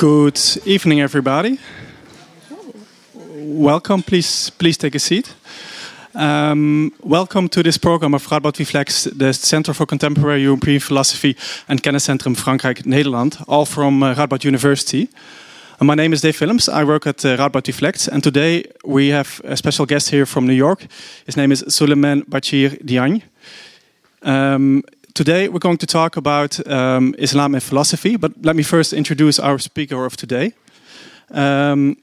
Good evening, everybody. Welcome. Please, please take a seat. Um, welcome to this program of Radboud Reflects, the Center for Contemporary European Philosophy and Kenniscentrum Frankrijk Nederland, all from uh, Radboud University. Uh, my name is Dave Willems. I work at uh, Radboud Reflects, and today we have a special guest here from New York. His name is Souleymane Bachir Diagne. Um, today we're going to talk about um, Islam and philosophy, but let me first introduce our speaker of today. Um,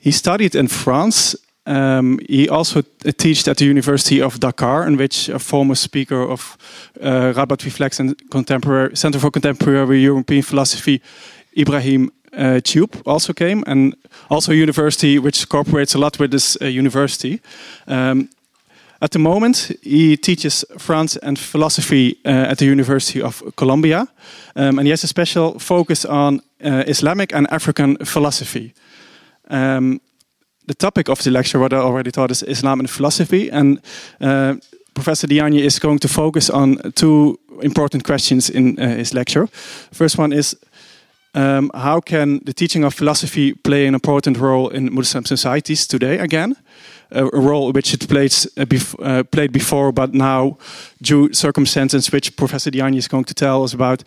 he studied in France. Um, he also taught at the University of Dakar, in which a former speaker of uh, Radboud Reflects and Contemporary Center for Contemporary European Philosophy, Ibrahim uh, Thioub, also came, and also a university which cooperates a lot with this uh, university. Um, at the moment, he teaches France and philosophy uh, at the University of Columbia, um, and he has a special focus on uh, Islamic and African philosophy. Um, the topic of the lecture, what I already taught, is Islam and philosophy, and uh, Professor Diagne is going to focus on two important questions in uh, his lecture. First one is um, how can the teaching of philosophy play an important role in Muslim societies today again? A role which it played, uh, bef uh, played before, but now, due circumstances which Professor Diagne is going to tell us about,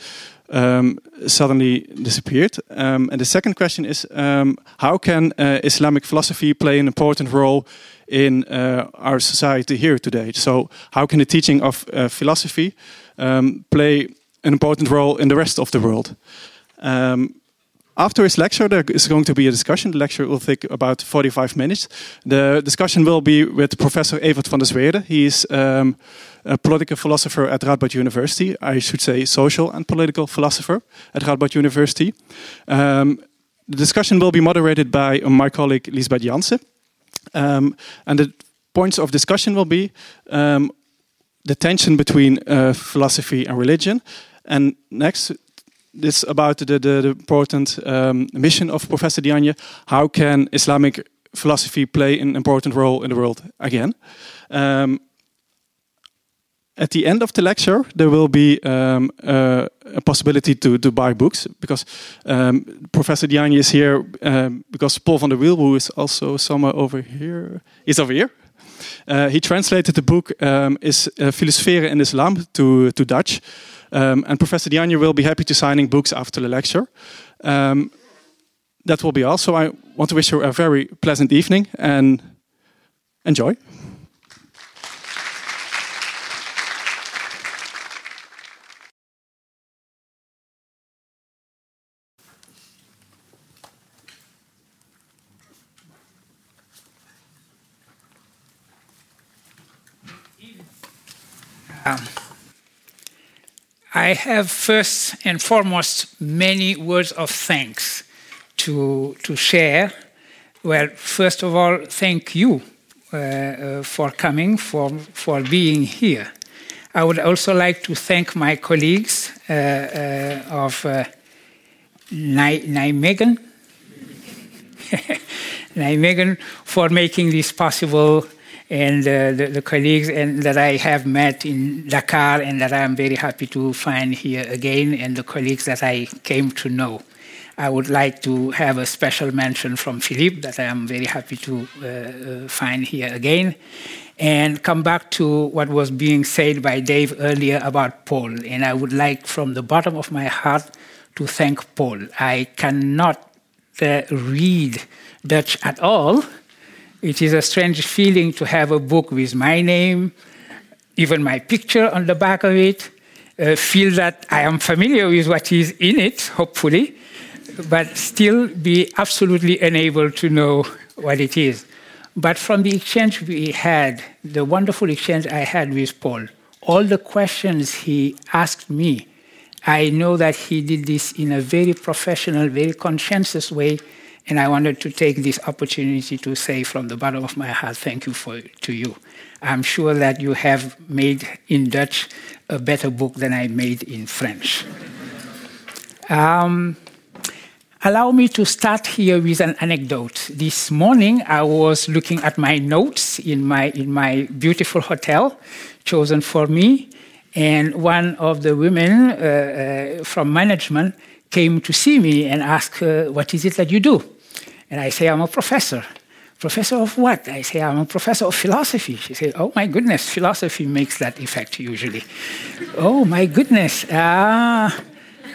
um, suddenly disappeared. Um, and the second question is um, how can uh, Islamic philosophy play an important role in uh, our society here today? So, how can the teaching of uh, philosophy um, play an important role in the rest of the world? Um, after his lecture, there is going to be a discussion. The lecture will take about 45 minutes. The discussion will be with Professor Evert van der Zweerde. He is um, a political philosopher at Radboud University. I should say social and political philosopher at Radboud University. Um, the discussion will be moderated by my colleague Lisbeth Jansen. Um, and the points of discussion will be um, the tension between uh, philosophy and religion. And next, this about the, the, the important um, mission of Professor Diagne. How can Islamic philosophy play an important role in the world again? Um, at the end of the lecture, there will be um, uh, a possibility to, to buy books because um, Professor Diagne is here um, because Paul van der Wiel, who is also somewhere over here, is over here. Uh, he translated the book um, is uh, Filosoferen in Islam to, to Dutch. Um, and Professor Diagne will be happy to signing books after the lecture. Um, that will be all. So I want to wish you a very pleasant evening and enjoy. Um. I have first and foremost many words of thanks to, to share. Well, first of all, thank you uh, uh, for coming, for, for being here. I would also like to thank my colleagues uh, uh of uh, Nijmegen, Nijmegen for making this possible and uh, the, the, colleagues and that I have met in Dakar and that I'm very happy to find here again, and the colleagues that I came to know. I would like to have a special mention from Philippe that I am very happy to uh, uh, find here again. And come back to what was being said by Dave earlier about Paul. And I would like, from the bottom of my heart, to thank Paul. I cannot uh, read Dutch at all, it is a strange feeling to have a book with my name, even my picture on the back of it, uh, feel that I am familiar with what is in it, hopefully, but still be absolutely unable to know what it is. But from the exchange we had, the wonderful exchange I had with Paul, all the questions he asked me, I know that he did this in a very professional, very conscientious way and I wanted to take this opportunity to say from the bottom of my heart, thank you for, to you. I'm sure that you have made in Dutch a better book than I made in French. Um, allow me to start here with an anecdote. This morning, I was looking at my notes in my, in my beautiful hotel chosen for me, and one of the women uh, uh, from management came to see me and asked, uh, What is it that you do? And I say, I'm a professor. Professor of what? I say, I'm a professor of philosophy. She said, Oh my goodness, philosophy makes that effect usually. oh my goodness. Ah.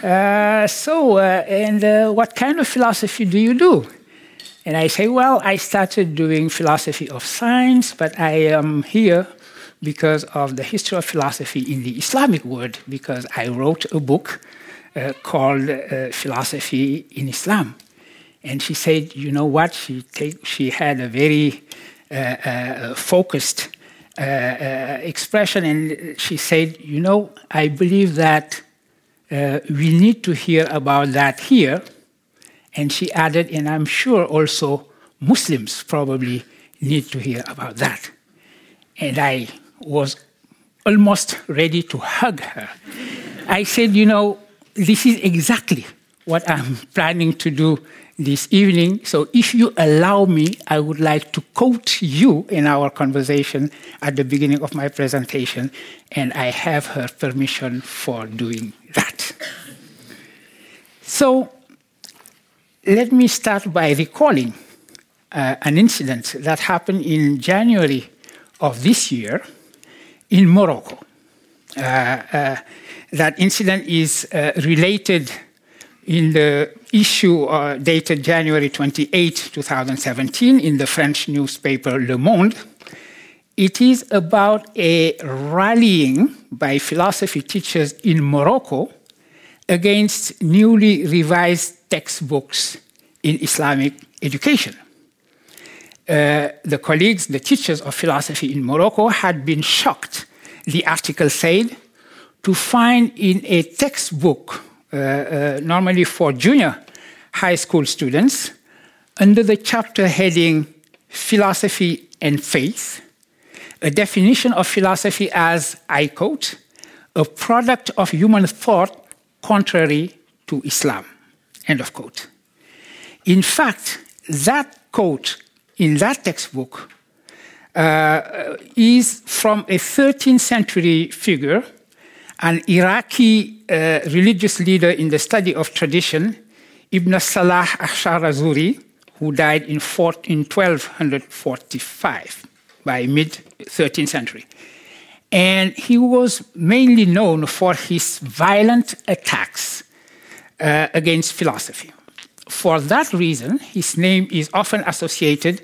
Uh, so, uh, and uh, what kind of philosophy do you do? And I say, Well, I started doing philosophy of science, but I am here because of the history of philosophy in the Islamic world, because I wrote a book uh, called uh, Philosophy in Islam. And she said, you know what? She, take, she had a very uh, uh focused expression, and she said, you know, I believe that we need to hear about that here. And she added, and I'm sure also Muslims probably need to hear about that. And I was almost ready to hug her. I said, you know, this is exactly what I'm planning to do this evening. So, if you allow me, I would like to quote you in our conversation at the beginning of my presentation, and I have her permission for doing that. So, let me start by recalling uh, an incident that happened in January of this year in Morocco. Uh, uh, that incident is uh, related in the issue uh, dated January 28, 2017, in the French newspaper Le Monde. It is about a rallying by philosophy teachers in Morocco against newly revised textbooks in Islamic education. Uh, the colleagues, the teachers of philosophy in Morocco, had been shocked, the article said, to find in a textbook, uh, uh, normally for junior high school students, under the chapter heading Philosophy and Faith, a definition of philosophy as, I quote, a product of human thought contrary to Islam, end of quote. In fact, that quote in that textbook uh, is from a 13th century figure an Iraqi uh, religious leader in the study of tradition, Ibn Salah Ash-Shahrazuri, who died in, in 1245 by mid 13th century. And he was mainly known for his violent attacks uh, against philosophy. For that reason, his name is often associated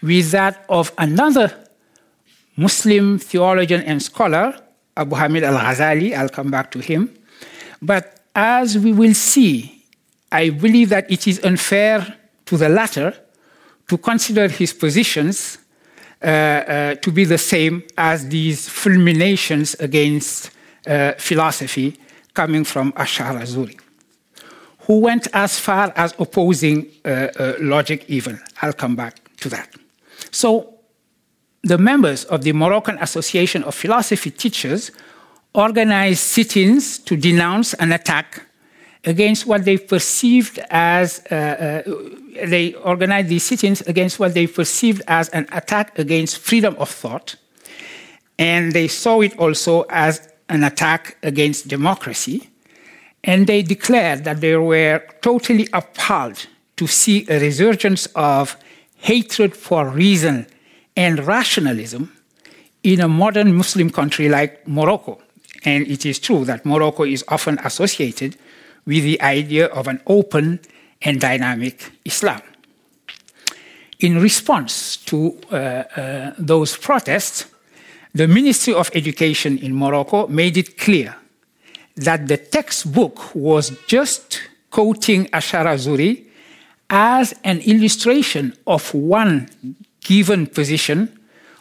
with that of another Muslim theologian and scholar, Abu Hamid al Ghazali. I'll come back to him. But as we will see, I believe that it is unfair to the latter to consider his positions uh, uh, to be the same as these fulminations against uh, philosophy coming from Ash-Shahrazuri, who went as far as opposing uh, uh, logic even. I'll come back to that. So the members of the Moroccan Association of Philosophy Teachers organized sit ins to denounce an attack against what they perceived as, uh, uh, they organized these sit ins against what they perceived as an attack against freedom of thought. And they saw it also as an attack against democracy. And they declared that they were totally appalled to see a resurgence of hatred for reason and rationalism in a modern Muslim country like Morocco. And it is true that Morocco is often associated with the idea of an open and dynamic Islam. In response to uh, uh, those protests, the Ministry of Education in Morocco made it clear that the textbook was just quoting Ash-Shahrazuri as an illustration of one given position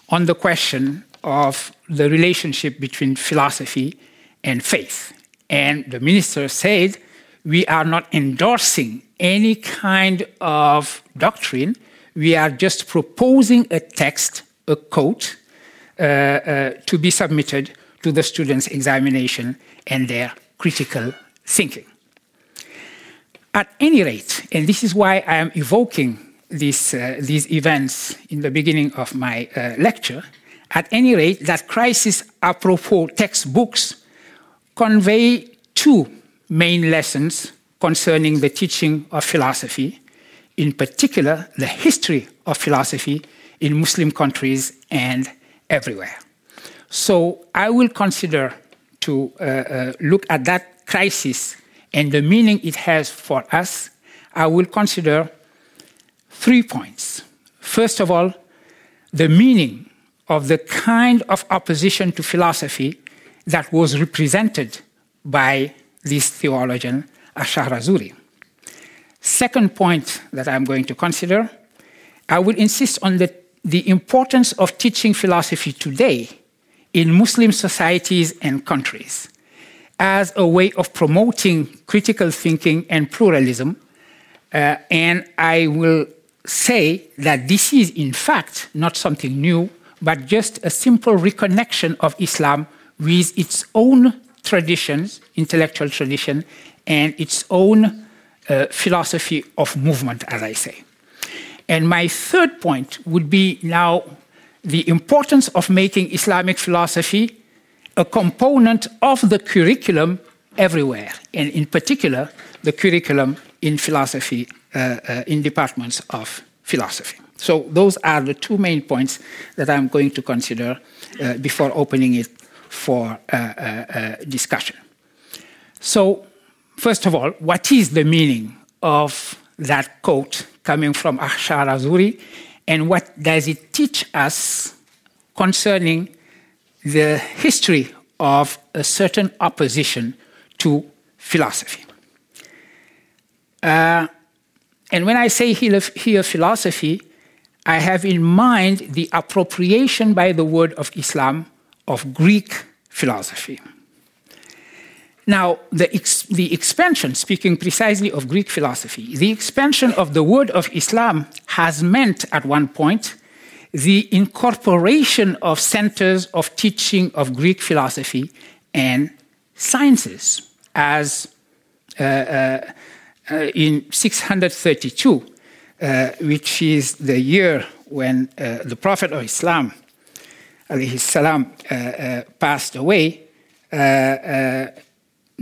on the question of the relationship between philosophy and faith. And the minister said, We are not endorsing any kind of doctrine, we are just proposing a text, a quote, uh, uh, to be submitted to the students' examination and their critical thinking. At any rate, and this is why I am evoking these, uh, these events in the beginning of my uh, lecture. At any rate, that crisis apropos textbooks convey two main lessons concerning the teaching of philosophy, in particular, the history of philosophy in Muslim countries and everywhere. So I will consider to uh, uh, look at that crisis and the meaning it has for us. I will consider three points. First of all, the meaning of the kind of opposition to philosophy that was represented by this theologian, Ash-Shahrazuri. Second point that I'm going to consider, I will insist on the, the importance of teaching philosophy today in Muslim societies and countries as a way of promoting critical thinking and pluralism. Uh, and I will say that this is, in fact, not something new, but just a simple reconnection of Islam with its own traditions, intellectual tradition, and its own uh, philosophy of movement, as I say. And my third point would be now the importance of making Islamic philosophy a component of the curriculum everywhere, and in particular, the curriculum in philosophy, in departments of philosophy. So, those are the two main points that I'm going to consider uh, before opening it for uh, uh, uh, discussion. So, first of all, what is the meaning of that quote coming from Ash-Shahrazuri, and what does it teach us concerning the history of a certain opposition to philosophy? And when I say here, philosophy, I have in mind the appropriation by the word of Islam of Greek philosophy. Now, the, ex the expansion, speaking precisely of Greek philosophy, the expansion of the word of Islam has meant at one point the incorporation of centers of teaching of Greek philosophy and sciences, as uh, uh, in 632, uh, which is the year when uh, the Prophet of Islam, salam, uh, passed away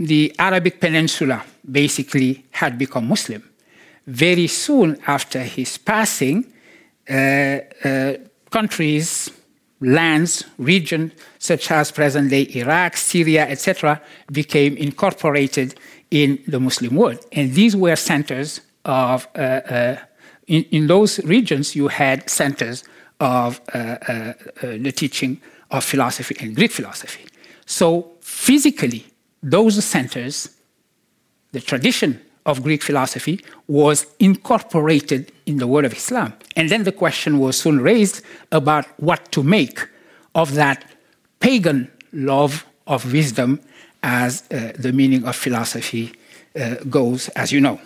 the Arabic Peninsula basically had become Muslim. Very soon after his passing, uh, uh, countries, lands, regions such as present day Iraq, Syria, etc., became incorporated in the Muslim world. And these were centers of, uh, uh in, in, those regions, you had centers of uh, uh, the teaching of philosophy and Greek philosophy. So, physically, those centers, the tradition of Greek philosophy, was incorporated in the world of Islam. And then the question was soon raised about what to make of that pagan love of wisdom as uh, the meaning of philosophy uh, goes, as you know.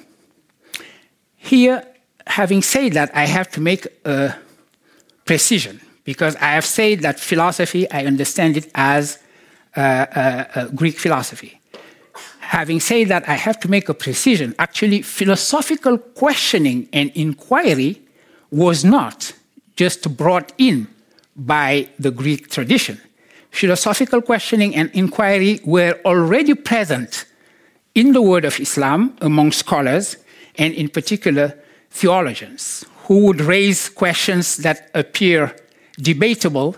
Here, having said that, I have to make a precision because I have said that philosophy, I understand it as uh, uh, uh, Greek philosophy. Having said that, I have to make a precision. Actually, philosophical questioning and inquiry was not just brought in by the Greek tradition. Philosophical questioning and inquiry were already present in the world of Islam among scholars, and in particular, theologians, who would raise questions that appear debatable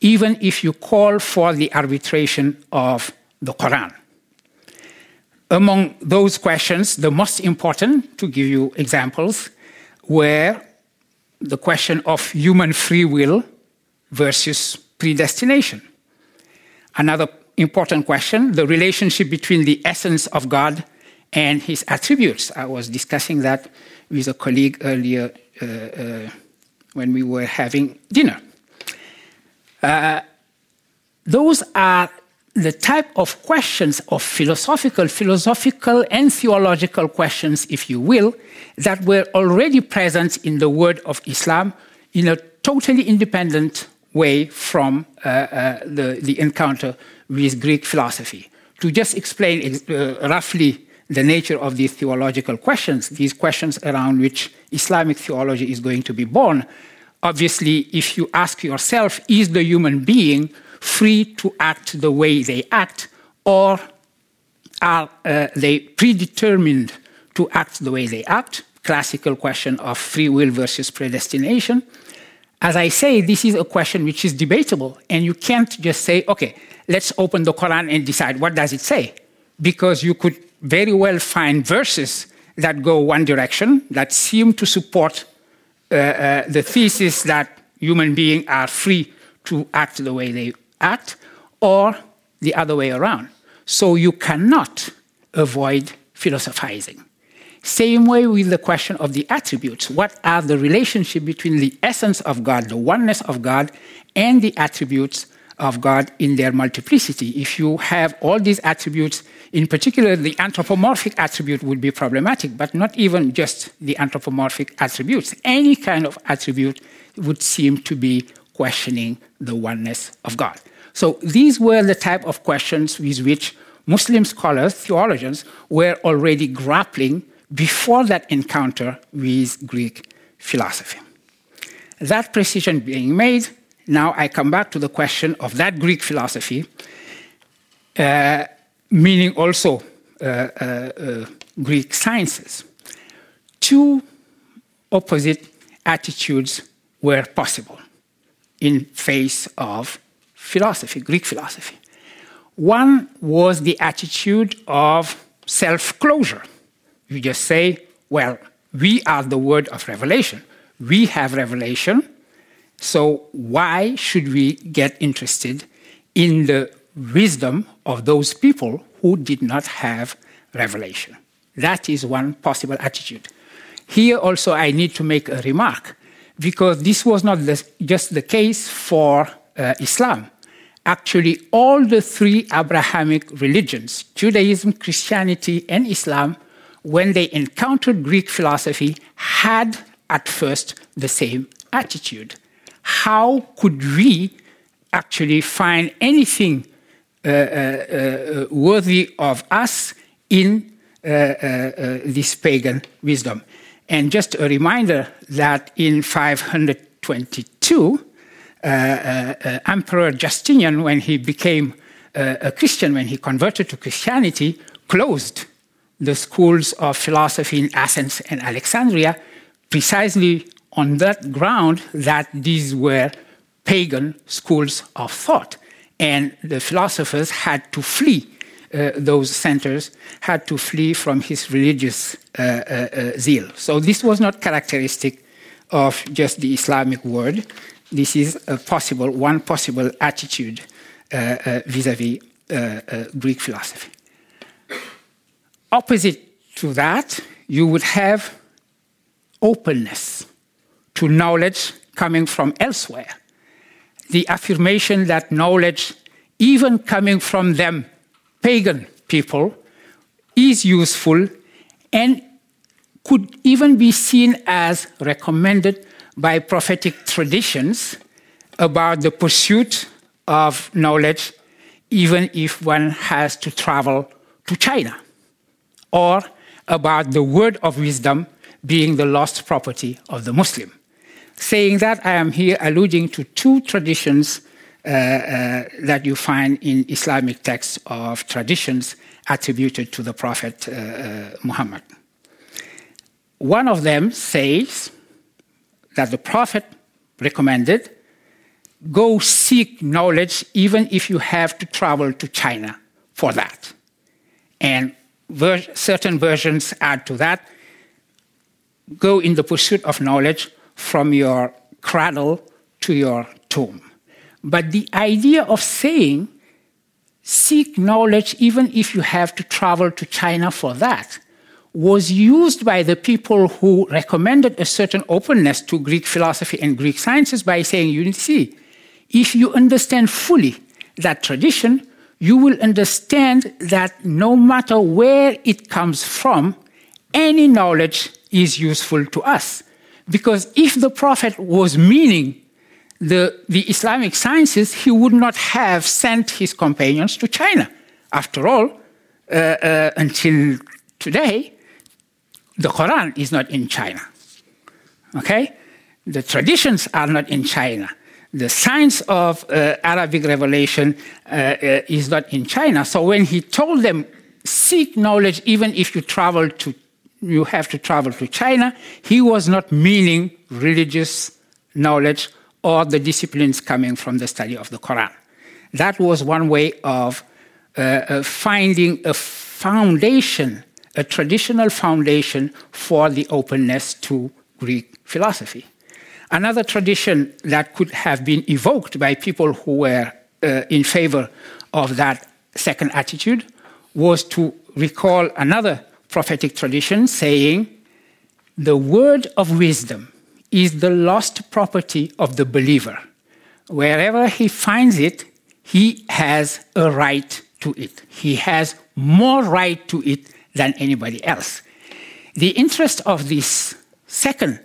even if you call for the arbitration of the Quran. Among those questions, the most important, to give you examples, were the question of human free will versus predestination. Another important question the relationship between the essence of God and his attributes. I was discussing that with a colleague earlier uh, uh, when we were having dinner. Uh, those are the type of questions of philosophical, philosophical and theological questions, if you will, that were already present in the word of Islam in a totally independent way from uh, uh, the, the, encounter with Greek philosophy. To just explain uh, roughly the nature of these theological questions, these questions around which Islamic theology is going to be born, obviously, if you ask yourself, is the human being free to act the way they act, or are uh, they predetermined to act the way they act. Classical question of free will versus predestination. As I say, this is a question which is debatable, and you can't just say, okay, let's open the Quran and decide what does it say, because you could very well find verses that go one direction that seem to support uh, uh, the thesis that human beings are free to act the way they act, or the other way around. So you cannot avoid philosophizing. Same way with the question of the attributes. What are the relationship between the essence of God, the oneness of God, and the attributes of God in their multiplicity? If you have all these attributes, in particular, the anthropomorphic attribute would be problematic, but not even just the anthropomorphic attributes. Any kind of attribute would seem to be questioning the oneness of God. So these were the type of questions with which Muslim scholars, theologians, were already grappling before that encounter with Greek philosophy. That precision being made, now I come back to the question of that Greek philosophy, uh, meaning also uh, uh, uh Greek sciences. Two opposite attitudes were possible in face of philosophy, Greek philosophy. One was the attitude of self closure. You just say, well, we are the word of revelation. We have revelation. So why should we get interested in the wisdom of those people who did not have revelation? That is one possible attitude. Here also, I need to make a remark because this was not just the case for uh, Islam. Actually, all the three Abrahamic religions, Judaism, Christianity, and Islam, when they encountered Greek philosophy, had at first the same attitude. How could we actually find anything uh, uh, uh, worthy of us in uh, uh, this pagan wisdom? And just a reminder that in 522, uh, uh, uh, Emperor Justinian, when he became a Christian, when he converted to Christianity, closed the schools of philosophy in Athens and Alexandria precisely on that ground that these were pagan schools of thought. And the philosophers had to flee uh, those centers, had to flee from his religious uh, uh, zeal. So this was not characteristic of just the Islamic world this is a possible, one possible attitude vis a vis Greek philosophy. Opposite to that, you would have openness to knowledge coming from elsewhere. The affirmation that knowledge, even coming from them, pagan people, is useful and could even be seen as recommended by prophetic traditions about the pursuit of knowledge, even if one has to travel to China, or about the word of wisdom being the lost property of the Muslim. Saying that, I am here alluding to two traditions uh, uh, that you find in Islamic texts of traditions attributed to the Prophet uh, uh Muhammad. One of them says that the Prophet recommended go seek knowledge even if you have to travel to China for that. And ver certain versions add to that go in the pursuit of knowledge from your cradle to your tomb. But the idea of saying seek knowledge even if you have to travel to China for that was used by the people who recommended a certain openness to Greek philosophy and Greek sciences by saying, you see, if you understand fully that tradition, you will understand that no matter where it comes from, any knowledge is useful to us. Because if the Prophet was meaning the, the Islamic sciences, he would not have sent his companions to China. After all, uh, uh, until today, the Quran is not in China. Okay? The traditions are not in China. The science of uh, Arabic revelation uh, uh, is not in China. So when he told them, seek knowledge even if you travel to you have to travel to China, he was not meaning religious knowledge or the disciplines coming from the study of the Quran. That was one way of uh, uh, finding a foundation, a traditional foundation for the openness to Greek philosophy. Another tradition that could have been evoked by people who were uh, in favor of that second attitude was to recall another prophetic tradition saying, The word of wisdom is the lost property of the believer. Wherever he finds it, he has a right to it. He has more right to it than anybody else. The interest of this second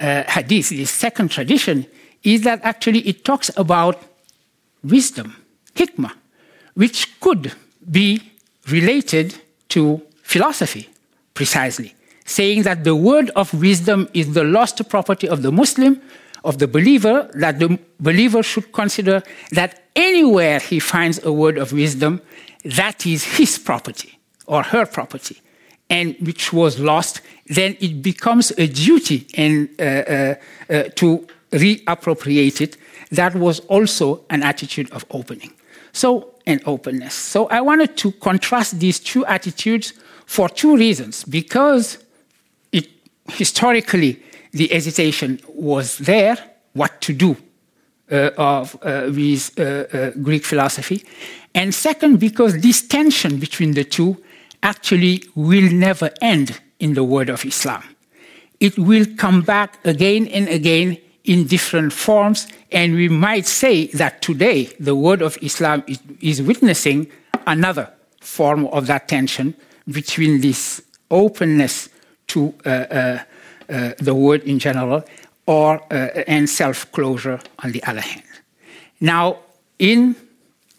uh, hadith, this second tradition, is that actually it talks about wisdom, hikmah, which could be related to philosophy, precisely, saying that the word of wisdom is the lost property of the Muslim, of the believer, that the believer should consider that anywhere he finds a word of wisdom, that is his property or her property, and which was lost, then it becomes a duty and, uh, uh, uh, to reappropriate it. That was also an attitude of opening. So, and openness. So, I wanted to contrast these two attitudes for two reasons. Because it, historically, the hesitation was there, what to do uh, of, uh, with uh, Greek philosophy. And second, because this tension between the two actually will never end in the world of Islam. It will come back again and again in different forms, and we might say that today the world of Islam is, is witnessing another form of that tension between this openness to uh, uh, uh, the world in general or uh, and self-closure on the other hand. Now, in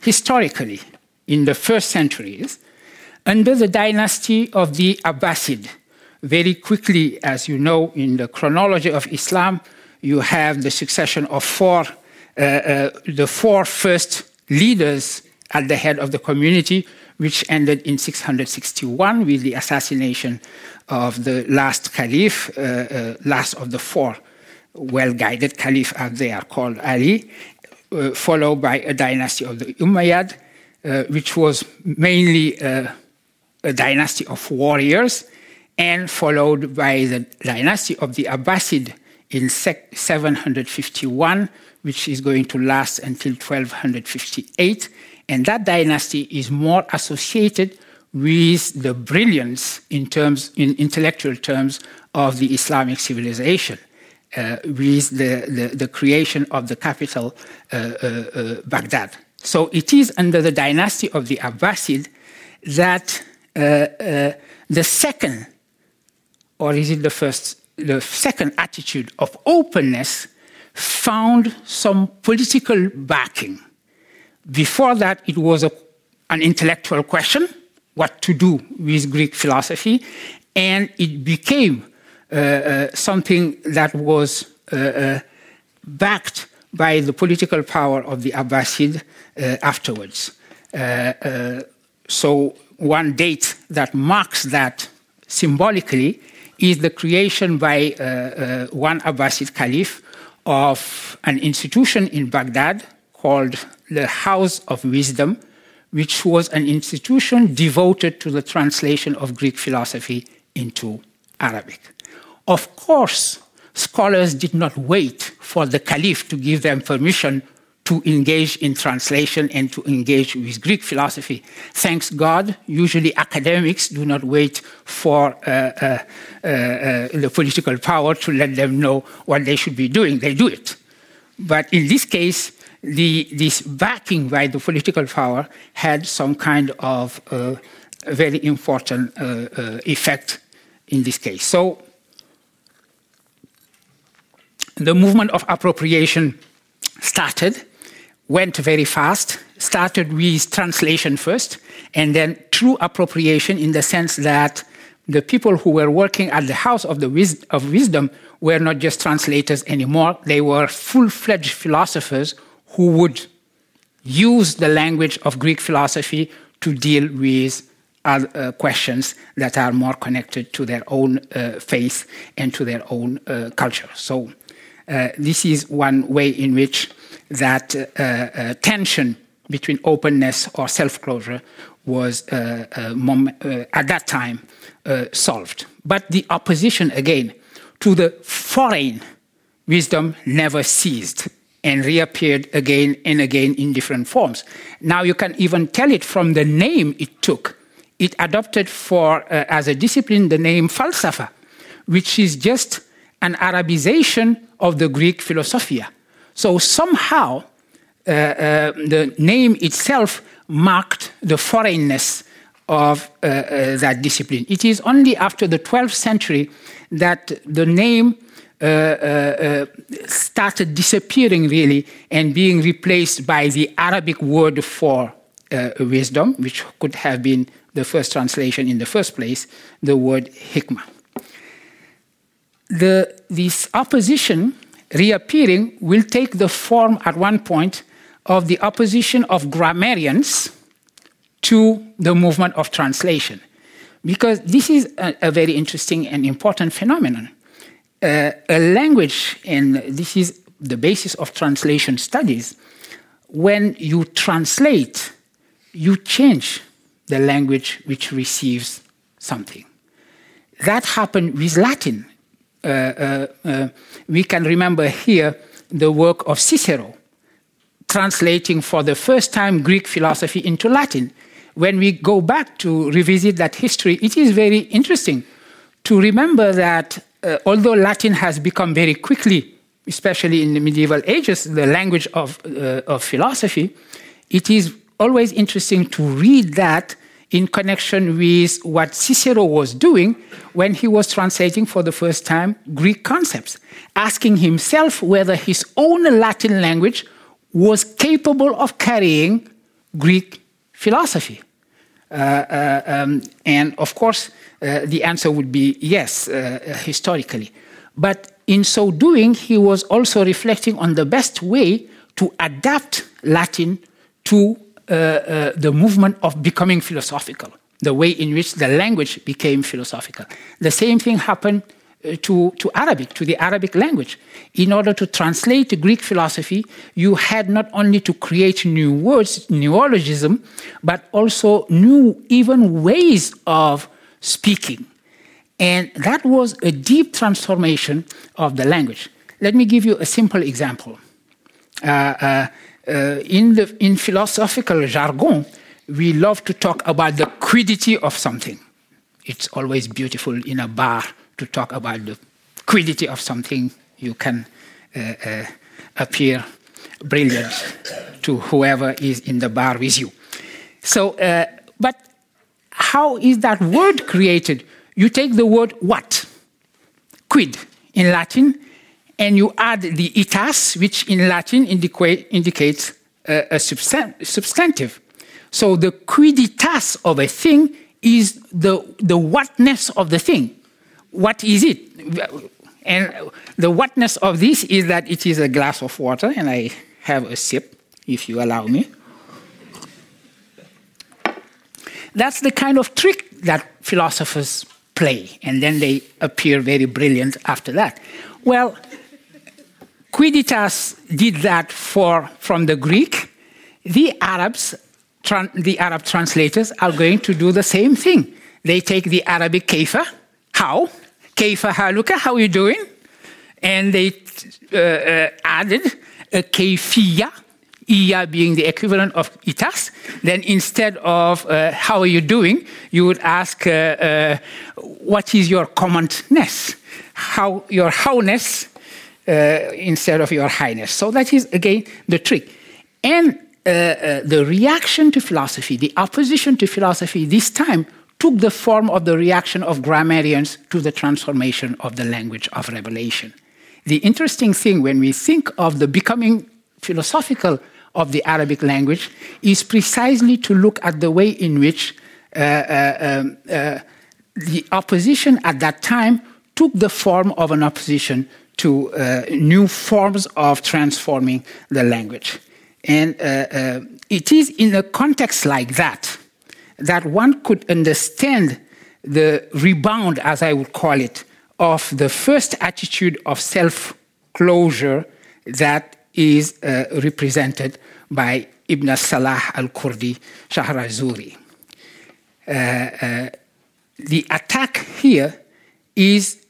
historically, in the first centuries, under the dynasty of the Abbasid, very quickly, as you know, in the chronology of Islam, you have the succession of four, uh, uh, the four first leaders at the head of the community, which ended in 661 with the assassination of the last caliph, uh, uh, last of the four well guided caliph, as they are called Ali, uh, followed by a dynasty of the Umayyad, uh, which was mainly a dynasty of warriors, and followed by the dynasty of the Abbasid in 751, which is going to last until 1258. And that dynasty is more associated with the brilliance in terms, in intellectual terms, of the Islamic civilization uh, with the, the, the, creation of the capital, uh, uh, uh, Baghdad. So it is under the dynasty of the Abbasid that the second, or is it the first, the second attitude of openness found some political backing. Before that, it was a, an intellectual question what to do with Greek philosophy, and it became uh, uh, something that was uh, backed by the political power of the Abbasid afterwards. so, one date that marks that symbolically is the creation by uh, uh, one Abbasid caliph of an institution in Baghdad called the House of Wisdom, which was an institution devoted to the translation of Greek philosophy into Arabic. Of course, scholars did not wait for the caliph to give them permission to engage in translation and to engage with Greek philosophy. Thanks God, usually academics do not wait for uh, uh, uh, uh, the political power to let them know what they should be doing. They do it. But in this case, the, this backing by the political power had some kind of uh, very important uh, effect in this case. So the movement of appropriation started, went very fast, started with translation first, and then true appropriation in the sense that the people who were working at the House of, the Wis- of Wisdom were not just translators anymore, they were full fledged philosophers who would use the language of Greek philosophy to deal with uh, questions that are more connected to their own uh, faith and to their own uh, culture. So, uh, this is one way in which that uh, uh, tension between openness or self closure was uh, uh, at that time solved. But the opposition, again, to the foreign wisdom never ceased and reappeared again and again in different forms. Now you can even tell it from the name it took. It adopted for uh, as a discipline the name falsafa, which is just an Arabization of the Greek philosophia. So somehow uh, uh, the name itself marked the foreignness of uh, uh, that discipline. It is only after the 12th century that the name uh, uh, started disappearing really and being replaced by the Arabic word for wisdom, which could have been the first translation in the first place, the word hikmah. The, this opposition reappearing will take the form at one point of the opposition of grammarians to the movement of translation. Because this is a, a very interesting and important phenomenon uh, a language, and this is the basis of translation studies, when you translate, you change the language which receives something. That happened with Latin. Uh, uh, uh, we can remember here the work of Cicero, translating for the first time Greek philosophy into Latin. When we go back to revisit that history, it is very interesting to remember that uh, although Latin has become very quickly, especially in the medieval ages, the language of, uh, of philosophy, it is always interesting to read that in connection with what Cicero was doing when he was translating for the first time Greek concepts, asking himself whether his own Latin language was capable of carrying Greek philosophy. Uh, uh, um, and of course, uh, the answer would be yes, uh, historically. But in so doing, he was also reflecting on the best way to adapt Latin to the movement of becoming philosophical, the way in which the language became philosophical. The same thing happened uh, to, to Arabic, to the Arabic language. In order to translate Greek philosophy, you had not only to create new words, neologism, but also new, even ways of speaking. And that was a deep transformation of the language. Let me give you a simple example. Uh, uh, uh, in, the, in philosophical jargon, we love to talk about the quiddity of something. It's always beautiful in a bar to talk about the quiddity of something. You can uh, uh, appear brilliant to whoever is in the bar with you. So, uh, but how is that word created? You take the word what, quid in Latin, and you add the itas, which in Latin indicates uh, a, a substantive. So the quiditas of a thing is the, the whatness of the thing. What is it? And the whatness of this is that it is a glass of water, and I have a sip, if you allow me. That's the kind of trick that philosophers play, and then they appear very brilliant after that. Well, Quiditas did that for, from the Greek. The Arabs, the Arab translators, are going to do the same thing. They take the Arabic kaifa, how? Kaifa haluka, how are you doing? And they uh, uh, added a kaifiya, iya being the equivalent of itas, then instead of uh, how are you doing, you would ask uh, uh, what is your commonness, how your howness instead of your highness. So that is again the trick, and uh, uh, the reaction to philosophy, the opposition to philosophy, this time took the form of the reaction of grammarians to the transformation of the language of revelation. The interesting thing when we think of the becoming philosophical of the Arabic language is precisely to look at the way in which uh, uh, um, uh, the opposition at that time took the form of an opposition to uh, new forms of transforming the language. And uh, uh, it is in a context like that that one could understand the rebound, as I would call it, of the first attitude of self closure that is uh, represented by Ibn Salah al Kurdi Shahrazuri. Uh, uh, the attack here is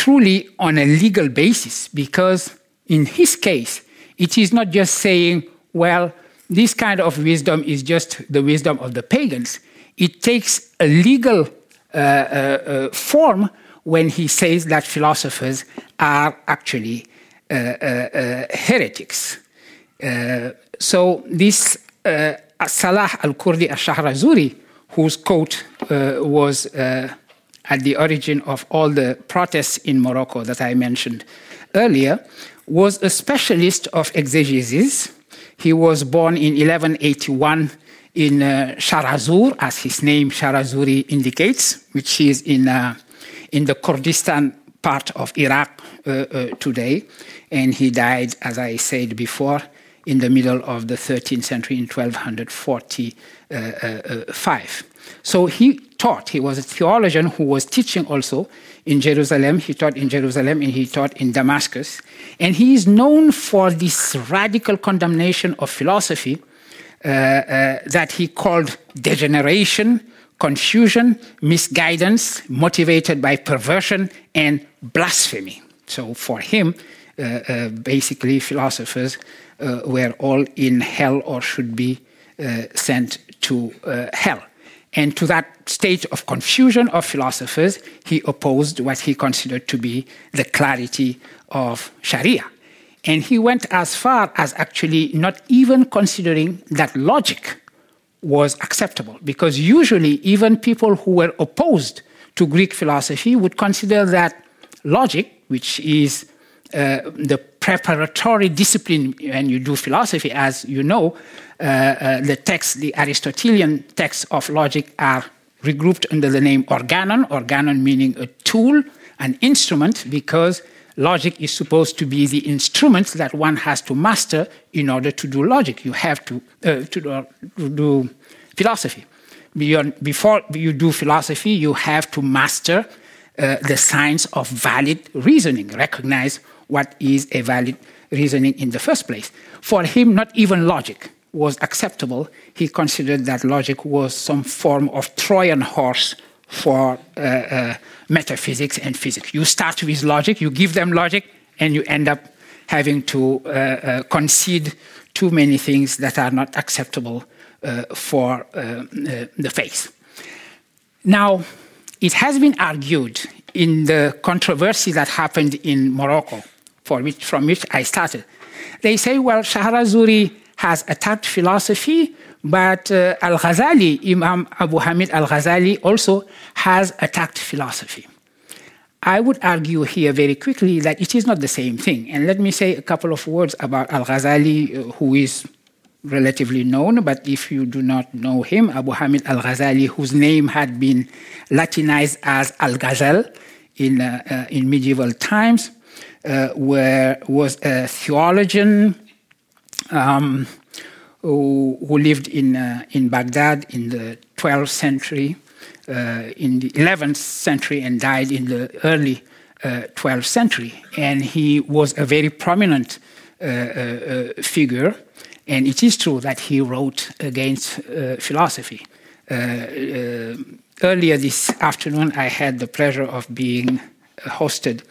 truly on a legal basis because, in his case, it is not just saying, well, this kind of wisdom is just the wisdom of the pagans. It takes a legal uh, uh, uh, form when he says that philosophers are actually uh, uh, heretics. so, this Salah al Kurdi al Shahrazuri, whose quote was at the origin of all the protests in Morocco that I mentioned earlier, was a specialist of exegesis. He was born in 1181 in uh, Shahrazur, as his name Shahrazuri indicates, which is in, uh, in the Kurdistan part of Iraq uh, uh today. And he died, as I said before, in the middle of the 13th century in 1245. So he taught. He was a theologian who was teaching also in Jerusalem. He taught in Jerusalem and he taught in Damascus. And he is known for this radical condemnation of philosophy uh, uh, that he called degeneration, confusion, misguidance, motivated by perversion and blasphemy. So for him, uh, uh basically, philosophers uh, were all in hell or should be uh, sent to hell. And to that state of confusion of philosophers, he opposed what he considered to be the clarity of Sharia. And he went as far as actually not even considering that logic was acceptable, because usually, even people who were opposed to Greek philosophy would consider that logic, which is uh, the preparatory discipline when you do philosophy, as you know, the texts, the Aristotelian texts of logic, are regrouped under the name organon, organon meaning a tool, an instrument, because logic is supposed to be the instrument that one has to master in order to do logic. You have to, uh, to, do, to, do, philosophy. Beyond, before you do philosophy, you have to master uh, the science of valid reasoning, recognize what is a valid reasoning in the first place. For him, not even logic was acceptable. He considered that logic was some form of Trojan horse for uh, uh, metaphysics and physics. You start with logic, you give them logic, and you end up having to uh, uh concede too many things that are not acceptable uh, for uh, the faith. Now, it has been argued in the controversy that happened in Morocco which, from which I started. They say, well, Shahrazuri has attacked philosophy, but uh, Al Ghazali, Imam Abu Hamid Al Ghazali, also has attacked philosophy. I would argue here very quickly that it is not the same thing. And let me say a couple of words about Al Ghazali, uh, who is relatively known, but if you do not know him, Abu Hamid Al Ghazali, whose name had been Latinized as Algazel in, uh, uh, in medieval times, uh, where was a theologian um, who, who, lived in, uh, in Baghdad in the 12th century, uh, in the 11th century, and died in the early 12th uh, century. And he was a very prominent uh, uh, figure. And it is true that he wrote against philosophy. earlier this afternoon, I had the pleasure of being hosted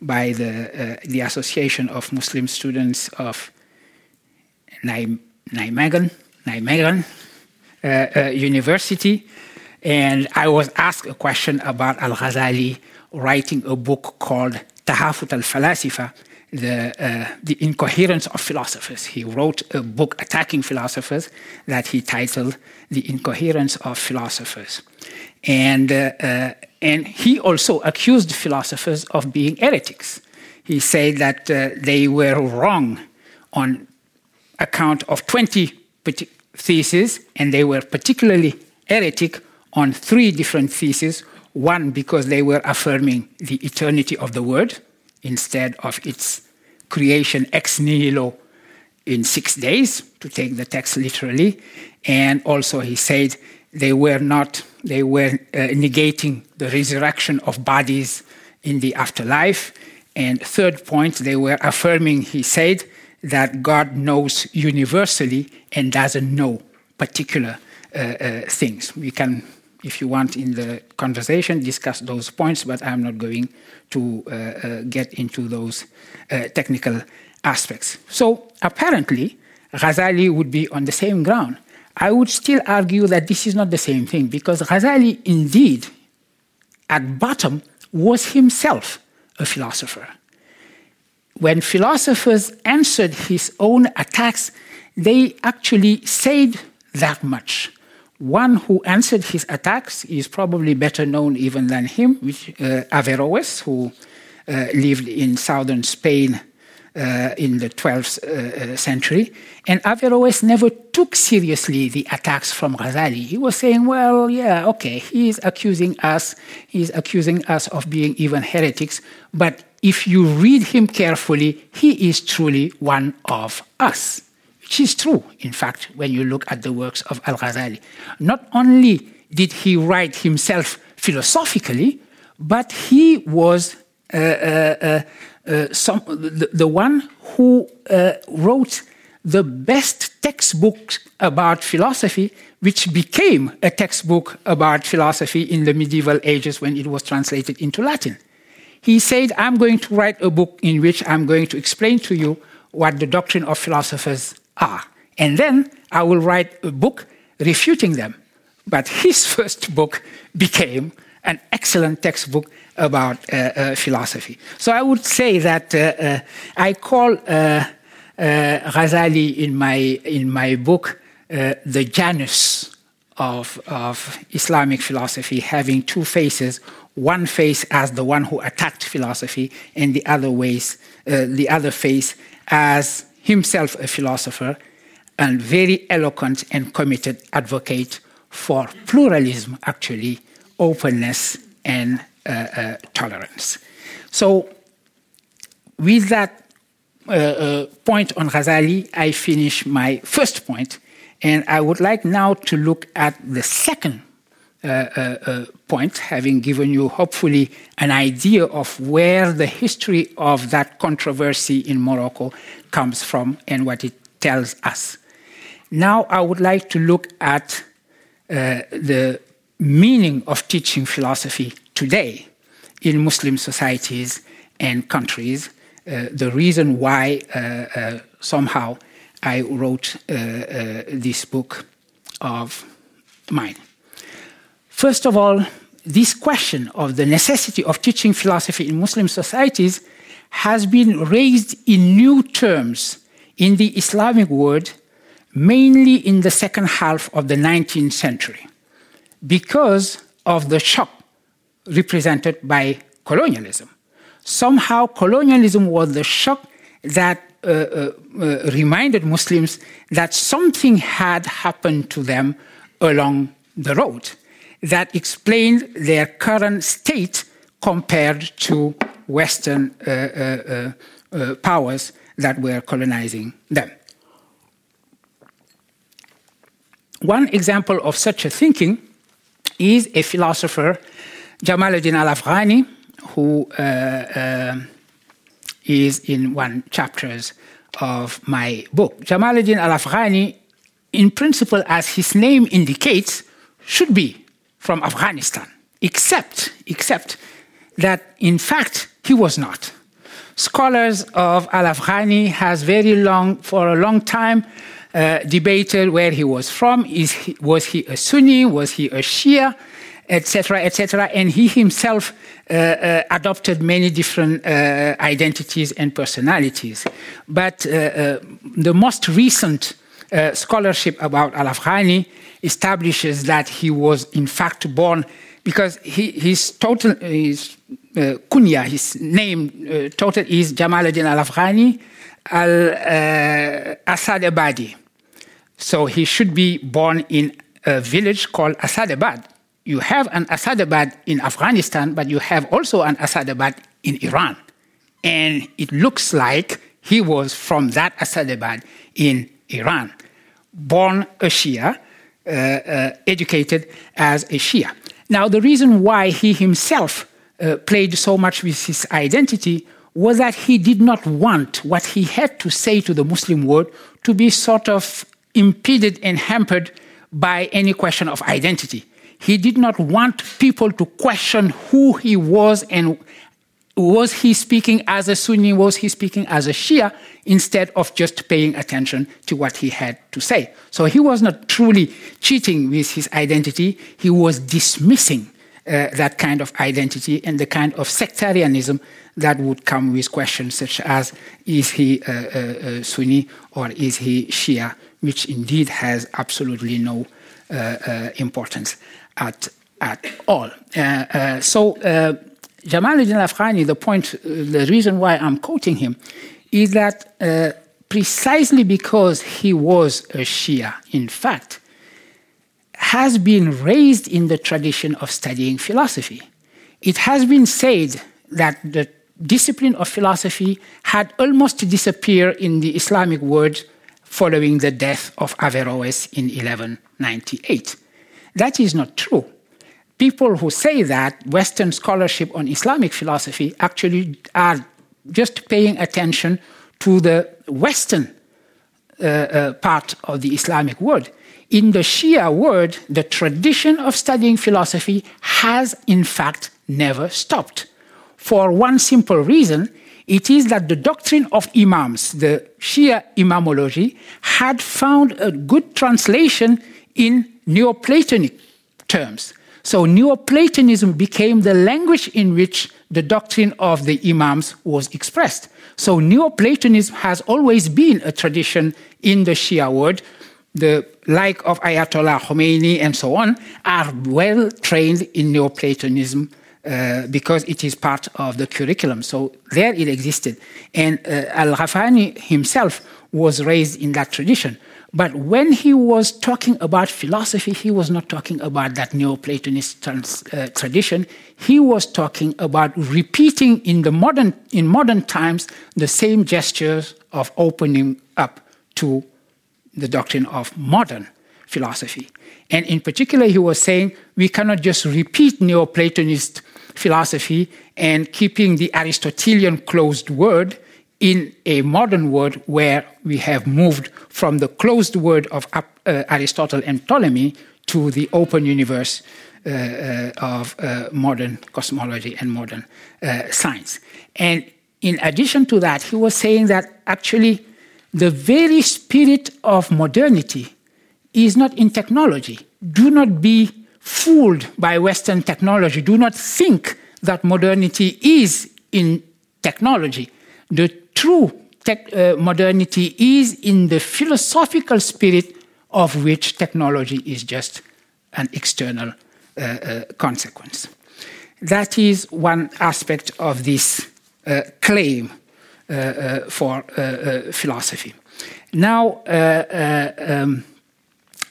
by the, uh, the Association of Muslim Students of Nijmegen, Nijmegen uh, uh, University. And I was asked a question about Al Ghazali writing a book called Tahafut al Falasifa, the, uh, the incoherence of philosophers. He wrote a book attacking philosophers that he titled The Incoherence of Philosophers. And, uh, uh, and he also accused philosophers of being heretics. He said that uh, they were wrong on account of 20 theses, and they were particularly heretic on three different theses. One, because they were affirming the eternity of the word instead of its creation ex nihilo in six days, to take the text literally. And also, he said they were not, they were uh, negating the resurrection of bodies in the afterlife. And third point, they were affirming, he said, that God knows universally and doesn't know particular uh, uh, things. We can, if you want, in the conversation, discuss those points, but I'm not going to uh, uh get into those uh, technical aspects. So apparently, Ghazali would be on the same ground. I would still argue that this is not the same thing because Ghazali, indeed, at bottom, was himself a philosopher. When philosophers answered his own attacks, they actually said that much. One who answered his attacks is probably better known even than him, which uh, Averroes, who uh, lived in southern Spain uh, in the 12th uh, uh, century. And Averroes never took seriously the attacks from Ghazali. He was saying, well, yeah, okay, he's accusing us, he's accusing us of being even heretics, but if you read him carefully, he is truly one of us. Which is true, in fact, when you look at the works of Al Ghazali. Not only did he write himself philosophically, but he was uh, uh, uh, uh, some, the, the, one who uh, wrote the best textbook about philosophy, which became a textbook about philosophy in the medieval ages when it was translated into Latin. He said, I'm going to write a book in which I'm going to explain to you what the doctrine of philosophers are. And then I will write a book refuting them. But his first book became an excellent textbook about uh, uh, philosophy. So I would say that uh, I call Ghazali in my, in my book the Janus of, of Islamic philosophy, having two faces one face as the one who attacked philosophy, and the other ways, uh, the other face as himself a philosopher and very eloquent and committed advocate for pluralism, actually, openness and uh, uh, tolerance. So, with that uh, uh, point on Ghazali, I finish my first point, and I would like now to look at the second point, having given you hopefully an idea of where the history of that controversy in Morocco comes from and what it tells us. Now, I would like to look at uh, the meaning of teaching philosophy today in Muslim societies and countries. Uh, the reason why uh, uh somehow I wrote uh, uh, this book of mine. First of all, this question of the necessity of teaching philosophy in Muslim societies has been raised in new terms in the Islamic world, mainly in the second half of the 19th century, because of the shock represented by colonialism. Somehow, colonialism was the shock that uh, uh, uh, reminded Muslims that something had happened to them along the road that explained their current state compared to Western uh, uh, uh, powers that were colonizing them. One example of such a thinking is a philosopher, Jamaluddin al Afghani, who uh, uh, is in one chapters of my book. Jamaluddin al Afghani, in principle, as his name indicates, should be from Afghanistan, except, except that in fact he was not. Scholars of Al-Afghani has very long, for a long time, uh, debated where he was from. Is he, was he a Sunni? Was he a Shia? Etc. Etc. And he himself uh, uh, adopted many different uh, identities and personalities. But uh, uh, the most recent scholarship about Al-Afghani establishes that he was in fact born because he, his total his uh, kunya, his name uh, total is Jamaluddin Al Afghani Al uh, Asadabadi. So he should be born in a village called Asadabad. You have an Asadabad in Afghanistan, but you have also an Asadabad in Iran. And it looks like he was from that Asadabad in Iran. Born a Shia, uh, uh, educated as a Shia. Now, the reason why he himself uh, played so much with his identity was that he did not want what he had to say to the Muslim world to be sort of impeded and hampered by any question of identity. He did not want people to question who he was and was he speaking as a Sunni, was he speaking as a Shia, instead of just paying attention to what he had to say. So he was not truly cheating with his identity, he was dismissing uh, that kind of identity and the kind of sectarianism that would come with questions such as is he a, a, a Sunni or is he Shia, which indeed has absolutely no uh, uh, importance at, at all. Uh, uh, so Jamaluddin Afghani, the point, the reason why I'm quoting him is that uh, precisely because he was a Shia, in fact, has been raised in the tradition of studying philosophy. It has been said that the discipline of philosophy had almost disappeared in the Islamic world following the death of Averroes in 1198. That is not true people who say that Western scholarship on Islamic philosophy actually are just paying attention to the Western uh, uh, part of the Islamic world. In the Shia world, the tradition of studying philosophy has, in fact, never stopped. For one simple reason, it is that the doctrine of Imams, the Shia Imamology, had found a good translation in Neoplatonic terms. So Neoplatonism became the language in which the doctrine of the Imams was expressed. So Neoplatonism has always been a tradition in the Shia world. The like of Ayatollah Khomeini and so on are well trained in Neoplatonism uh, because it is part of the curriculum. So there it existed. And uh, Al Afghani himself was raised in that tradition. But when he was talking about philosophy, he was not talking about that Neoplatonist uh, tradition. He was talking about repeating in the modern in modern times the same gestures of opening up to the doctrine of modern philosophy. And in particular, he was saying we cannot just repeat Neoplatonist philosophy and keeping the Aristotelian closed word in a modern world where we have moved from the closed world of uh, Aristotle and Ptolemy to the open universe uh, uh, of uh, modern cosmology and modern uh, science. And in addition to that, he was saying that actually the very spirit of modernity is not in technology. Do not be fooled by Western technology. Do not think that modernity is in technology. The true tech, uh, modernity is in the philosophical spirit of which technology is just an external uh, uh, consequence. That is one aspect of this uh, claim uh, uh, for philosophy. Now, um,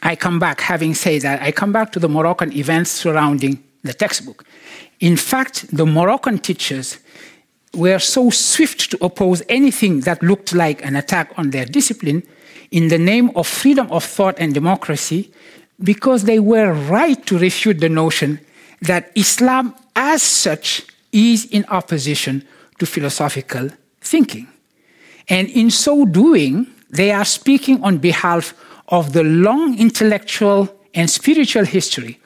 I come back, having said that, I come back to the Moroccan events surrounding the textbook. In fact, the Moroccan teachers were so swift to oppose anything that looked like an attack on their discipline in the name of freedom of thought and democracy because they were right to refute the notion that Islam as such is in opposition to philosophical thinking. And in so doing, they are speaking on behalf of the long intellectual and spiritual history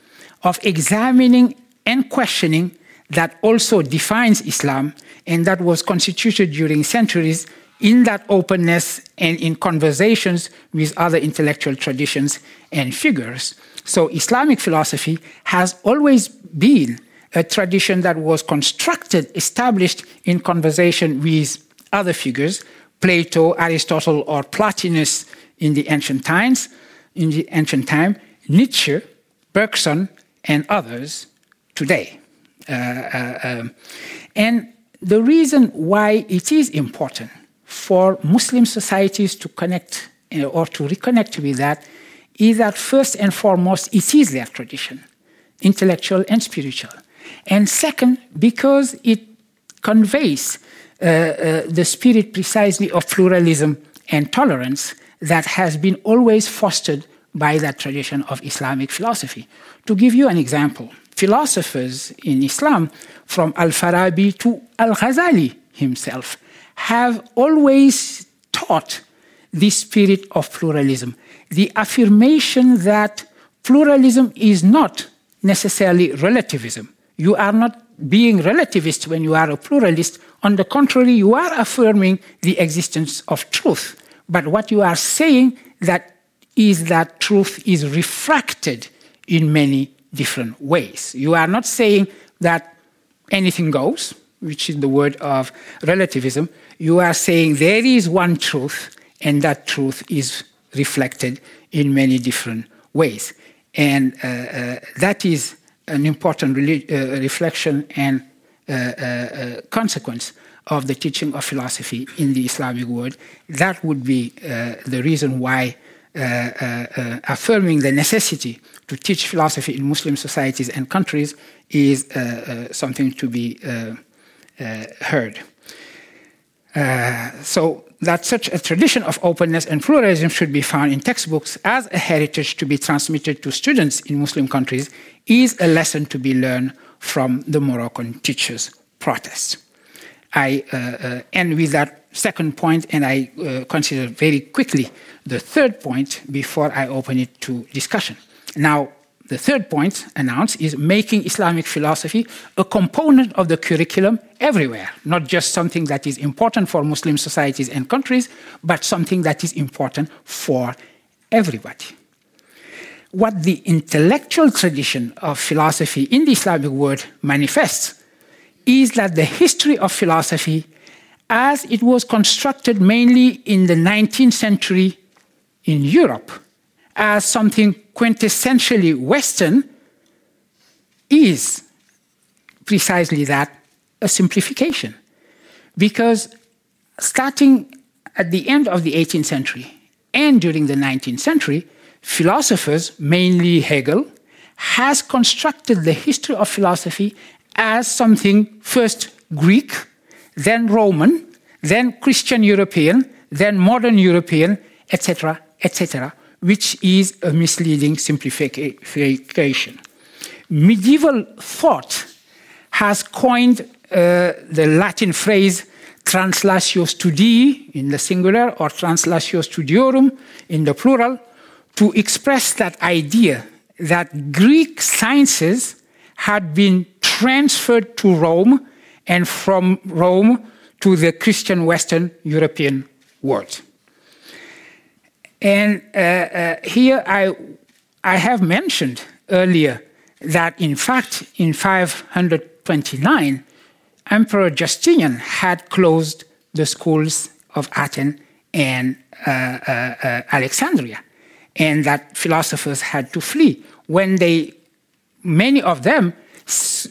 of examining and questioning that also defines Islam and that was constituted during centuries in that openness and in conversations with other intellectual traditions and figures. So, Islamic philosophy has always been a tradition that was constructed, established in conversation with other figures, Plato, Aristotle, or Plotinus in the ancient times, in the ancient time, Nietzsche, Bergson, and others today. Uh, uh, um, and the reason why it is important for Muslim societies to connect or to reconnect with that is that first and foremost, it is their tradition, intellectual and spiritual. And second, because it conveys uh, uh, the spirit precisely of pluralism and tolerance that has been always fostered by that tradition of Islamic philosophy. To give you an example, philosophers in Islam, from Al Farabi to Al Ghazali himself, have always taught the spirit of pluralism, the affirmation that pluralism is not necessarily relativism. You are not being relativist when you are a pluralist. On the contrary, you are affirming the existence of truth. But what you are saying that is that truth is refracted in many different ways. You are not saying that anything goes, which is the word of relativism. You are saying there is one truth, and that truth is reflected in many different ways. And uh, uh, that is an important uh, reflection and uh, uh, consequence of the teaching of philosophy in the Islamic world. That would be the reason why affirming the necessity to teach philosophy in Muslim societies and countries is something to be heard. so that such a tradition of openness and pluralism should be found in textbooks as a heritage to be transmitted to students in Muslim countries is a lesson to be learned from the Moroccan teachers' protests. I uh, uh, end with that second point, and I uh, consider very quickly the third point before I open it to discussion. Now, the third point announced is making Islamic philosophy a component of the curriculum everywhere, not just something that is important for Muslim societies and countries, but something that is important for everybody. What the intellectual tradition of philosophy in the Islamic world manifests is that the history of philosophy, as it was constructed mainly in the 19th century in Europe, as something quintessentially Western is precisely that a simplification. Because starting at the end of the 18th century and during the 19th century, philosophers, mainly Hegel, has constructed the history of philosophy as something first Greek, then Roman, then Christian European, then modern European, etc., etc., which is a misleading simplification. Medieval thought has coined uh, the Latin phrase translatio studii in the singular or translatio studiorum in the plural to express that idea that Greek sciences had been transferred to Rome and from Rome to the Christian Western European world. And uh, uh, here I, I have mentioned earlier that in fact in 529 Emperor Justinian had closed the schools of Athens and uh, uh, Alexandria, and that philosophers had to flee. When they, many of them,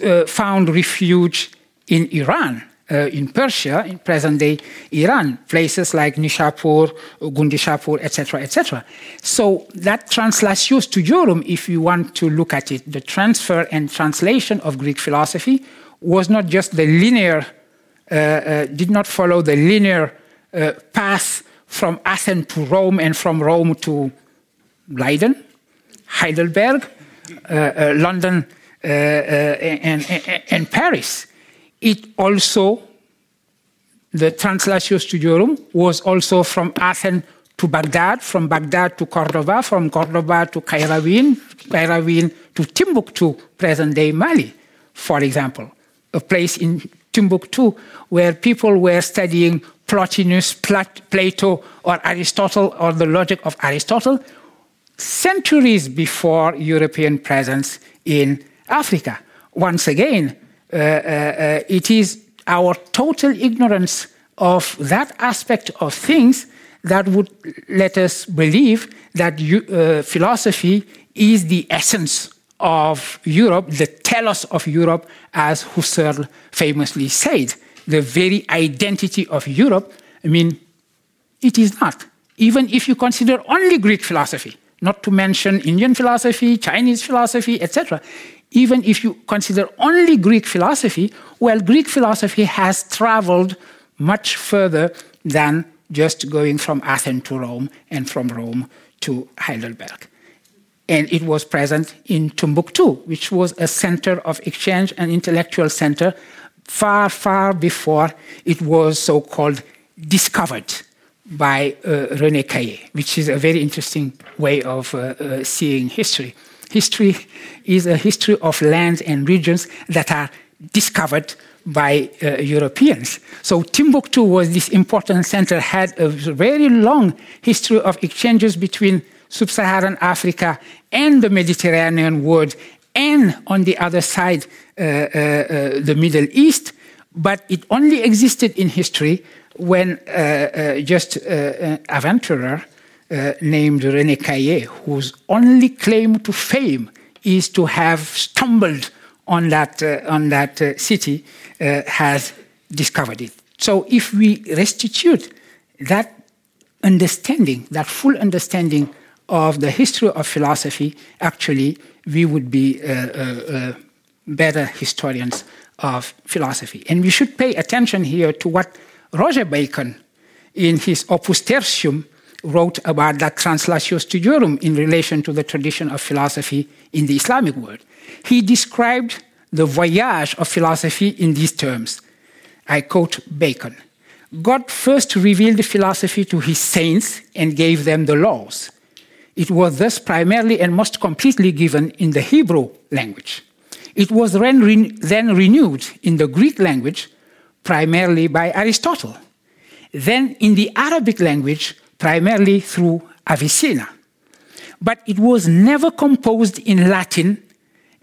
uh, found refuge in Iran, in Persia, in present-day Iran, places like Nishapur, Gundishapur, etc., etc. So that translatio studiorum, if you want to look at it, the transfer and translation of Greek philosophy was not just the linear, uh, uh, did not follow the linear uh, path from Athens to Rome and from Rome to Leiden, Heidelberg, uh, uh, London, and, and, and Paris it also, the Translatio Studiorum was also from Athens to Baghdad, from Baghdad to Cordoba, from Cordoba to Qayrawan, Qayrawan to Timbuktu, present day Mali, for example. A place in Timbuktu where people were studying Plotinus, Plato, or Aristotle, or the logic of Aristotle, centuries before European presence in Africa. Once again, Uh, uh, uh, it is our total ignorance of that aspect of things that would let us believe that uh, philosophy is the essence of Europe, the telos of Europe, as Husserl famously said. The very identity of Europe, I mean, it is not. Even if you consider only Greek philosophy, not to mention Indian philosophy, Chinese philosophy, etc even if you consider only Greek philosophy, well, Greek philosophy has traveled much further than just going from Athens to Rome and from Rome to Heidelberg. and it was present in Timbuktu, which was a center of exchange and intellectual center far, far before it was so called discovered by uh, René Caillé, which is a very interesting way of uh, uh, seeing history. History is a history of lands and regions that are discovered by uh, Europeans. So Timbuktu was this important center, had a very long history of exchanges between sub-Saharan Africa and the Mediterranean world, and on the other side, uh, uh, uh the Middle East. But it only existed in history when uh, uh, just an adventurer named René Caillé, whose only claim to fame is to have stumbled on that, on that city, has discovered it. So if we restitute that understanding, that full understanding of the history of philosophy, actually, we would be uh, uh, uh, better historians of philosophy. And we should pay attention here to what Roger Bacon, in his Opus Tertium, wrote about that translatio studiorum in relation to the tradition of philosophy in the Islamic world. He described the voyage of philosophy in these terms. I quote Bacon God first revealed philosophy to his saints and gave them the laws. It was thus primarily and most completely given in the Hebrew language. It was then, then renewed in the Greek language primarily by Aristotle, then in the Arabic language primarily through Avicenna. But it was never composed in Latin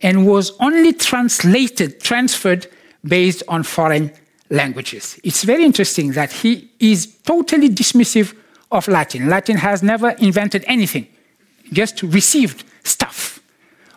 and was only translated, transferred based on foreign languages. It's very interesting that he is totally dismissive of Latin. Latin has never invented anything just received stuff,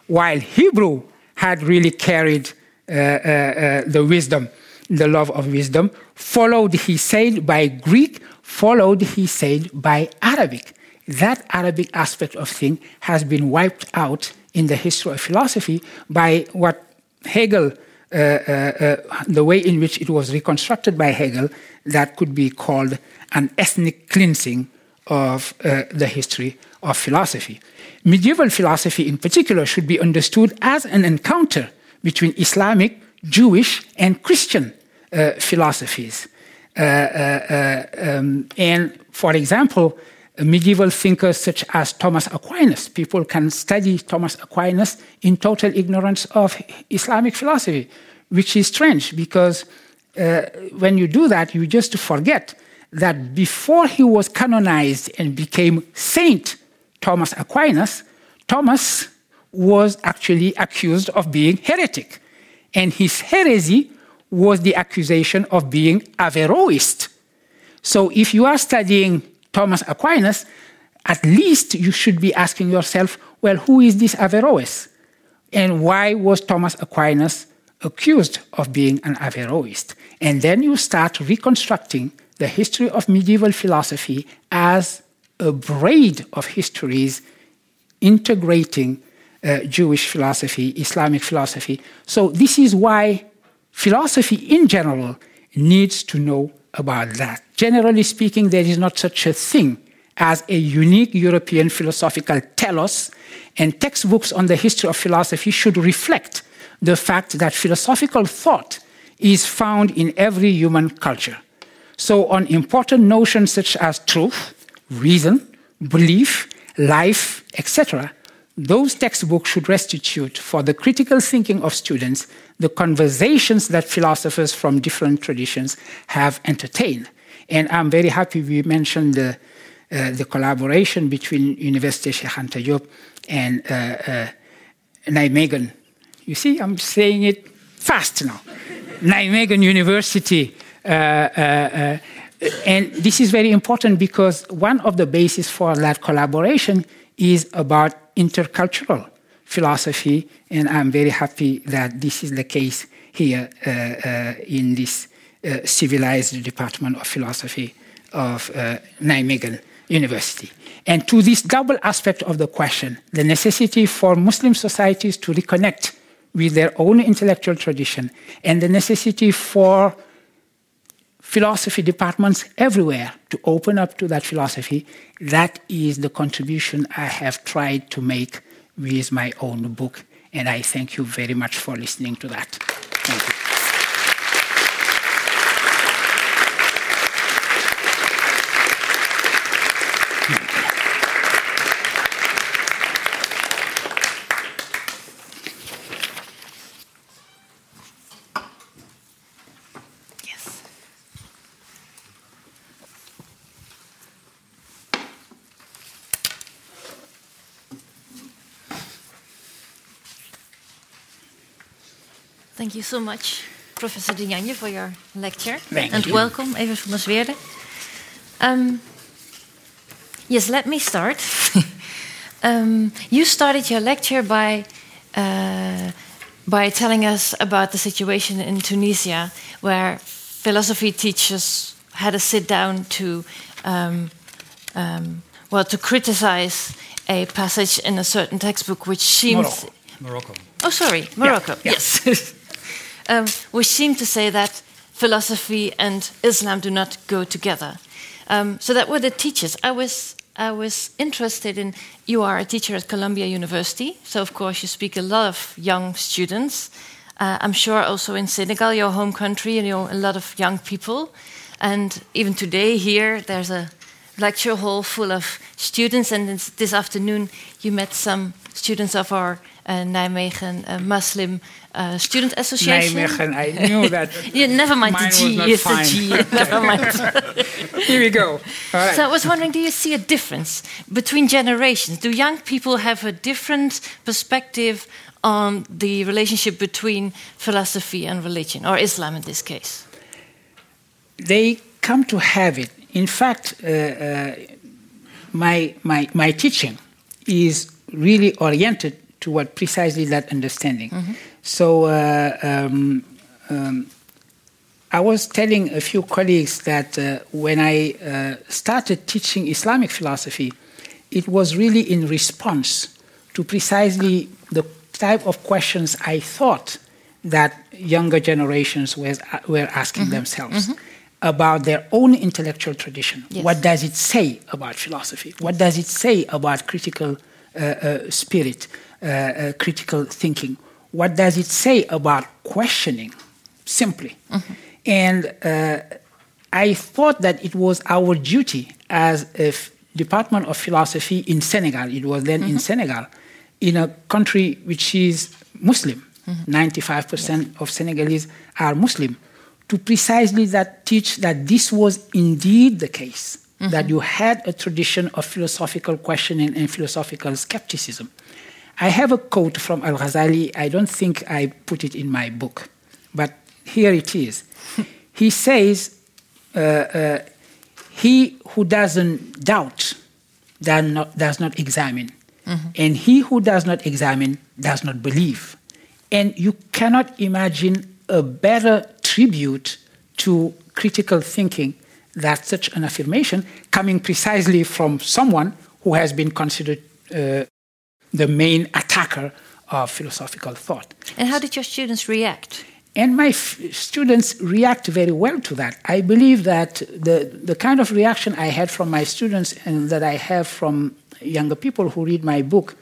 while Hebrew had really carried uh, uh, uh, the wisdom, the love of wisdom, followed, he said, by Greek, followed, he said, by Arabic. That Arabic aspect of thing has been wiped out in the history of philosophy by what Hegel, uh, uh, uh, the way in which it was reconstructed by Hegel, that could be called an ethnic cleansing of the history of philosophy. Medieval philosophy, in particular, should be understood as an encounter between Islamic, Jewish, and Christian uh, philosophies. Uh, uh, uh um, and for example, medieval thinkers such as Thomas Aquinas, people can study Thomas Aquinas in total ignorance of Islamic philosophy, which is strange because uh, when you do that, you just forget that before he was canonized and became saint, Thomas Aquinas, Thomas was actually accused of being heretic. And his heresy was the accusation of being Averroist. So if you are studying Thomas Aquinas, at least you should be asking yourself, well, who is this Averroist? And why was Thomas Aquinas accused of being an Averroist? And then you start reconstructing the history of medieval philosophy as a braid of histories integrating uh, Jewish philosophy, Islamic philosophy. So, this is why philosophy in general needs to know about that. Generally speaking, there is not such a thing as a unique European philosophical telos, and textbooks on the history of philosophy should reflect the fact that philosophical thought is found in every human culture. So, on important notions such as truth, reason, belief, life, etc., those textbooks should restitute for the critical thinking of students the conversations that philosophers from different traditions have entertained. And I'm very happy we mentioned the, uh, the collaboration between University Cheikh Anta and uh, uh, Nijmegen. You see, I'm saying it fast now. Nijmegen University uh, uh, uh, and this is very important because one of the bases for that collaboration is about intercultural philosophy, and I'm very happy that this is the case here uh, uh, in this uh, civilized department of philosophy of uh, Nijmegen University. And to this double aspect of the question, the necessity for Muslim societies to reconnect with their own intellectual tradition, and the necessity for philosophy departments everywhere to open up to that philosophy. That is the contribution I have tried to make with my own book. And I thank you very much for listening to that. Thank you. Thank you so much, Professor De for your lecture. Thank and you. welcome, Evert van der Zweerde. Um, yes, let me start. um, you started your lecture by, uh, by telling us about the situation in Tunisia, where philosophy teachers had a sit down to, um, um, well, to criticize a passage in a certain textbook which seems. Morocco. Morocco. Oh, sorry, Morocco. yeah. Yes. um, seemed to say that philosophy and Islam do not go together. Um, so that were the teachers. I was I was interested in. You are a teacher at Columbia University, so of course you speak a lot of young students. Uh, I'm sure also in Senegal, your home country, you know a lot of young people. And even today here, there's a lecture hall full of students. And this, afternoon, you met some students of our Nijmegen uh, Muslim uh, Student Association. Nijmegen, I knew that. Yeah, never mind Mine the G. It's the fine. G. never mind. Here we go. All right. So I was wondering, do you see a difference between generations? Do young people have a different perspective on the relationship between philosophy and religion, or Islam in this case? they come to have it. In fact, uh, uh, my, my, my teaching is really oriented toward precisely that understanding. So uh, um, um, I was telling a few colleagues that uh, when I uh, started teaching Islamic philosophy, it was really in response to precisely the type of questions I thought that younger generations was, were asking themselves about their own intellectual tradition. Yes. What does it say about philosophy? What does it say about critical uh, uh, spirit, uh, uh, critical thinking? What does it say about questioning, simply? And uh, I thought that it was our duty as a Department of Philosophy in Senegal, it was then in Senegal, in a country which is Muslim. 95% of Senegalese are Muslim. To precisely that teach that this was indeed the case, that you had a tradition of philosophical questioning and philosophical skepticism. I have a quote from Al Ghazali. I don't think I put it in my book, but here it is. he says, uh, uh, He who doesn't doubt does not, does not examine, and he who does not examine does not believe. And you cannot imagine a better tribute to critical thinking than such an affirmation coming precisely from someone who has been considered uh, the main attacker of philosophical thought. And how did your students react? And my f- students react very well to that. I believe that the, the kind of reaction I had from my students and that I have from younger people who read my book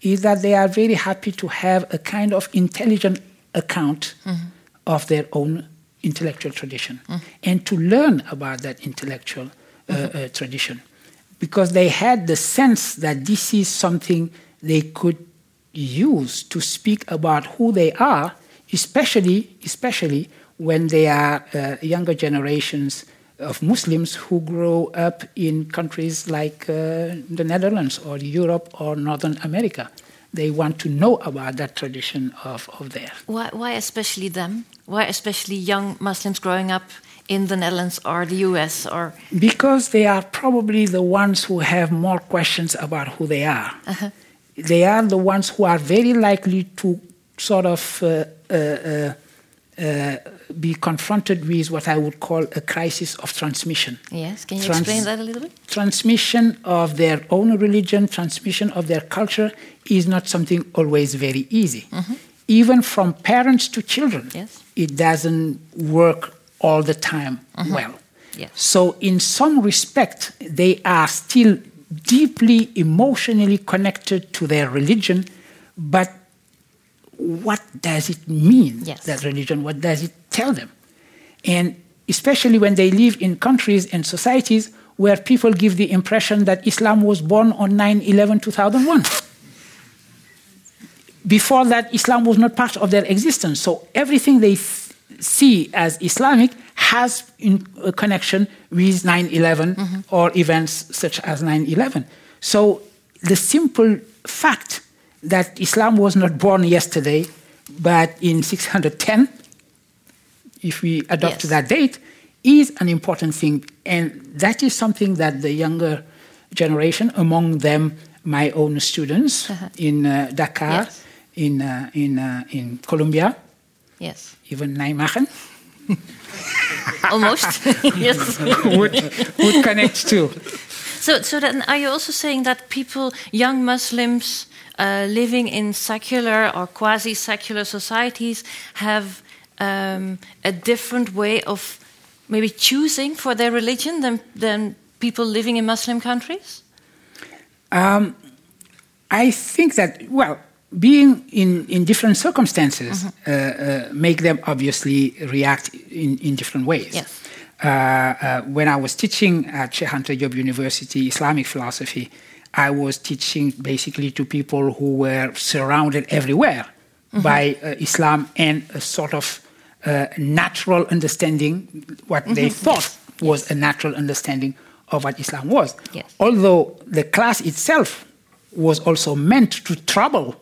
is that they are very happy to have a kind of intelligent account of their own intellectual tradition and to learn about that intellectual uh, uh, tradition because they had the sense that this is something they could use to speak about who they are, especially especially when they are uh, younger generations of Muslims who grow up in countries like uh, the Netherlands or Europe or Northern America. They want to know about that tradition of, of theirs. Why, why especially them? Why especially young Muslims growing up in the Netherlands or the US or Because they are probably the ones who have more questions about who they are. They are the ones who are very likely to sort of uh, uh, uh, uh, be confronted with what I would call a crisis of transmission. yes? Can you Trans- explain that a little bit? Transmission of their own religion, transmission of their culture is not something always very easy. Even from parents to children, Yes. it doesn't work all the time well. Yes. So, in some respect, they are still deeply emotionally connected to their religion but what does it mean, Yes. that religion? What does it tell them? And especially when they live in countries and societies where people give the impression that Islam was born on 9 11 2001. Before that, Islam was not part of their existence. So everything they th- see as Islamic has in a connection with 9 11 or events such as 9 11. So the simple fact that Islam was not born yesterday, but in 610, if we adopt Yes. that date, is an important thing. And that is something that the younger generation, among them my own students in uh, Dakar, Yes. in, uh, in, uh, in Colombia, Yes. even Nijmegen, Almost. yes. would, would connect to. So, so then are you also saying that people, young Muslims uh, living in secular or quasi-secular societies, have um, a different way of maybe choosing for their religion than than people living in Muslim countries? Um, I think that, well, being in, in different circumstances uh, uh, make them obviously react in, in different ways. Yes. Uh, uh, when I was teaching at Cheikh Anta Diop University Islamic philosophy, I was teaching basically to people who were surrounded everywhere by uh, Islam and a sort of uh, natural understanding, what they thought was a natural understanding of what Islam was. Yes. Although the class itself was also meant to trouble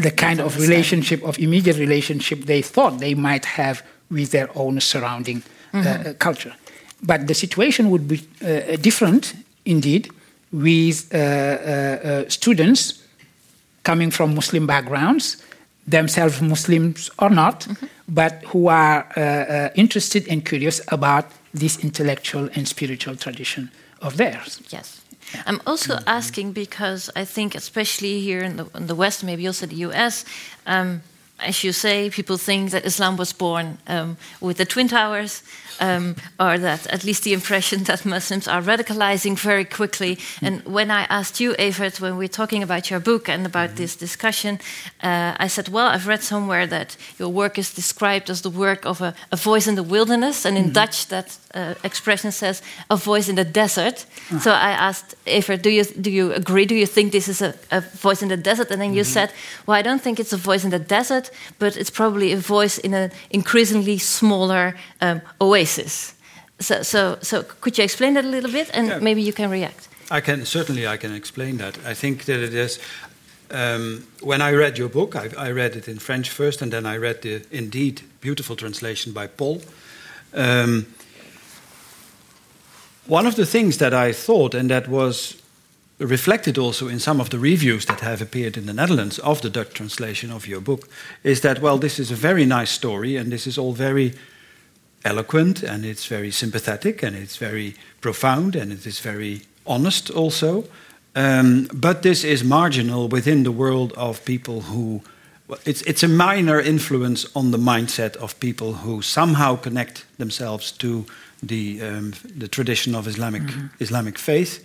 the kind of relationship, of immediate relationship they thought they might have with their own surrounding uh, uh, culture. But the situation would be uh, different indeed with uh, uh, uh, students coming from Muslim backgrounds, themselves Muslims or not, but who are uh, uh, interested and curious about this intellectual and spiritual tradition of theirs. Yes. I'm also asking because I think, especially here in the, in the West, maybe also the US, um, as you say, people think that Islam was born um, with the Twin Towers, um, or that at least the impression that Muslims are radicalizing very quickly. And when I asked you, Evert, when we were talking about your book and about this discussion, uh, I said, Well, I've read somewhere that your work is described as the work of a, a voice in the wilderness, and in Dutch, that uh, expression says a voice in the desert. So I asked Evert, do you, do you agree? Do you think this is a, a voice in the desert? And then you said, Well, I don't think it's a voice in the desert, but it's probably a voice in an increasingly smaller um, oasis. So, so, so could you explain that a little bit, and Yeah. maybe you can react? I can certainly I can explain that. I think that it is. Um, when I read your book, I, I read it in French first, and then I read the indeed beautiful translation by Paul. Um, one of the things that I thought, and that was reflected also in some of the reviews that have appeared in the Netherlands of the Dutch translation of your book, is that well, this is a very nice story, and this is all very eloquent and it's very sympathetic and it's very profound and it is very honest also. Um, but this is marginal within the world of people who. well, It's, it's a minor influence on the mindset of people who somehow connect themselves to the, um, the tradition of Islamic, Islamic faith.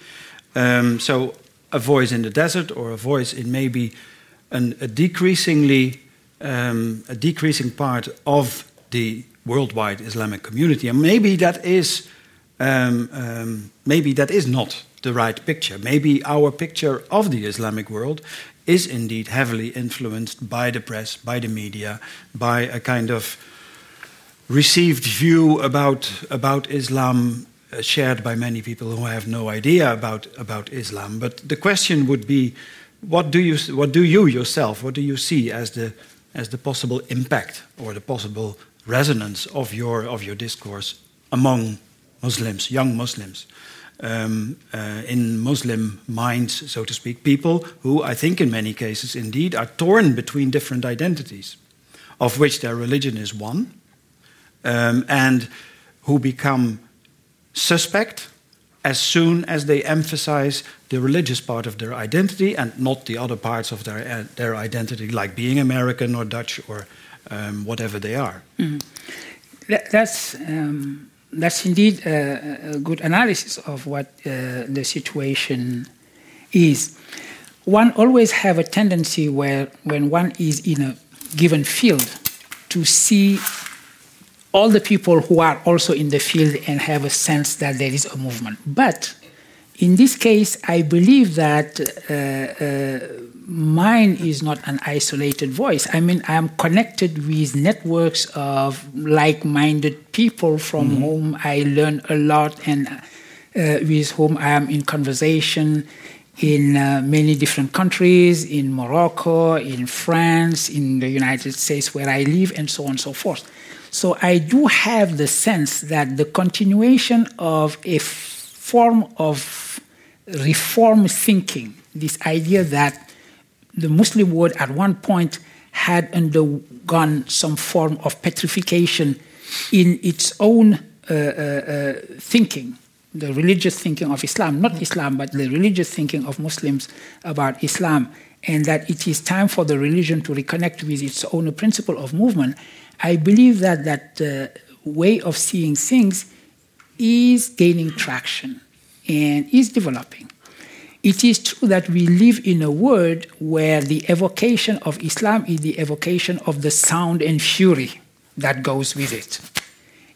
Um, so, a voice in the desert or a voice in maybe an, a decreasingly um, a decreasing part of the worldwide Islamic community, and maybe that is um, um, maybe that is not the right picture. Maybe our picture of the Islamic world is indeed heavily influenced by the press, by the media, by a kind of received view about about Islam uh, shared by many people who have no idea about about Islam. But the question would be, what do you what do you yourself what do you see as the as the possible impact or the possible resonance of your of your discourse among Muslims, young Muslims, um, uh, in Muslim minds, so to speak, people who I think in many cases indeed are torn between different identities, of which their religion is one, um, and who become suspect as soon as they emphasize the religious part of their identity and not the other parts of their, uh, their identity, like being American or Dutch or um, whatever they are. That, that's um, that's indeed a, a good analysis of what uh, the situation is. one always have a tendency where when one is in a given field to see all the people who are also in the field and have a sense that there is a movement. But in this case, I believe that uh, uh, mine is not an isolated voice. I mean, I am connected with networks of like minded people from mm-hmm. whom I learn a lot and uh, with whom I am in conversation in uh, many different countries, in Morocco, in France, in the United States where I live, and so on and so forth. So I do have the sense that the continuation of a form of reform thinking, this idea that the Muslim world at one point had undergone some form of petrification in its own uh, uh, uh, thinking, the religious thinking of Islam, not Islam, but the religious thinking of Muslims about Islam, and that it is time for the religion to reconnect with its own principle of movement. I believe that that uh, way of seeing things is gaining traction and is developing. It is true that we live in a world where the evocation of Islam is the evocation of the sound and fury that goes with it.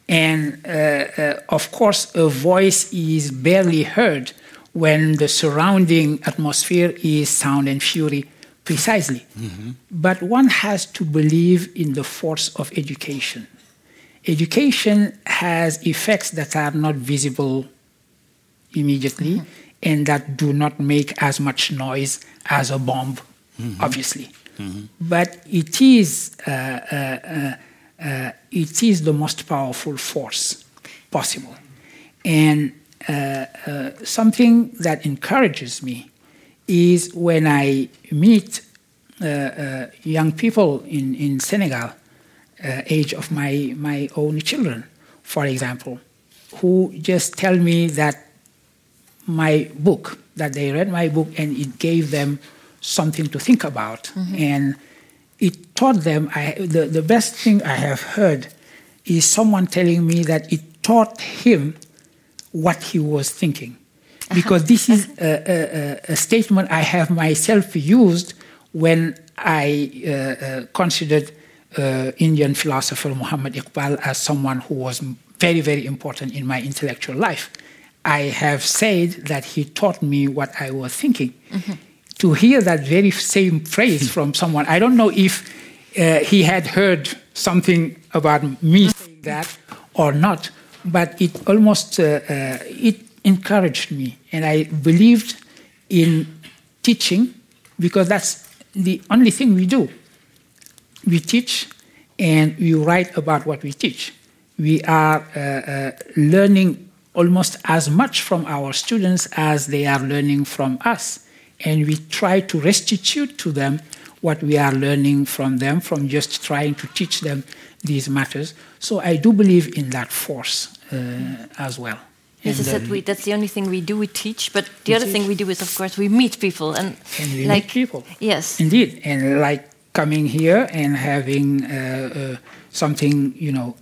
And uh, uh, of course, a voice is barely heard when the surrounding atmosphere is sound and fury precisely. Mm-hmm. But one has to believe in the force of education. Education has effects that are not visible immediately mm-hmm. and that do not make as much noise as a bomb, mm-hmm. obviously. Mm-hmm. But it is, uh, uh, uh, uh, it is the most powerful force possible. And uh, uh, something that encourages me is when I meet uh, uh, young people in, in Senegal, uh, age of my, my own children, for example, who just tell me that my book, that they read my book and it gave them something to think about. Mm-hmm. And it taught them, I, the, the best thing I have heard is someone telling me that it taught him what he was thinking because this is a, a, a, statement I have myself used when I uh, uh, considered uh, Indian philosopher Muhammad Iqbal as someone who was very, very important in my intellectual life. I have said that he taught me what I was thinking. Mm-hmm. To hear that very same phrase from someone, I don't know if uh, he had heard something about me saying that or not, but it almost uh, uh, it encouraged me, and I believed in teaching because that's the only thing we do. We teach and we write about what we teach. We are uh, uh, learning almost as much from our students as they are learning from us. And we try to restitute to them what we are learning from them, from just trying to teach them these matters. So I do believe in that force uh, as well. Yes, that we, that's the only thing we do. We teach, but the other teach. thing we do is, of course, we meet people and, and we like meet people. Yes, indeed, and like coming here and having uh, uh, something, you know,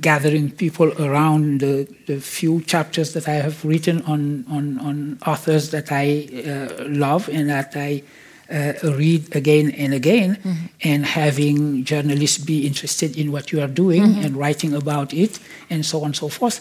gathering people around the, the few chapters that I have written on on, on authors that I uh, love and that I. Uh, read again and again, mm-hmm. and having journalists be interested in what you are doing mm-hmm. and writing about it, and so on and so forth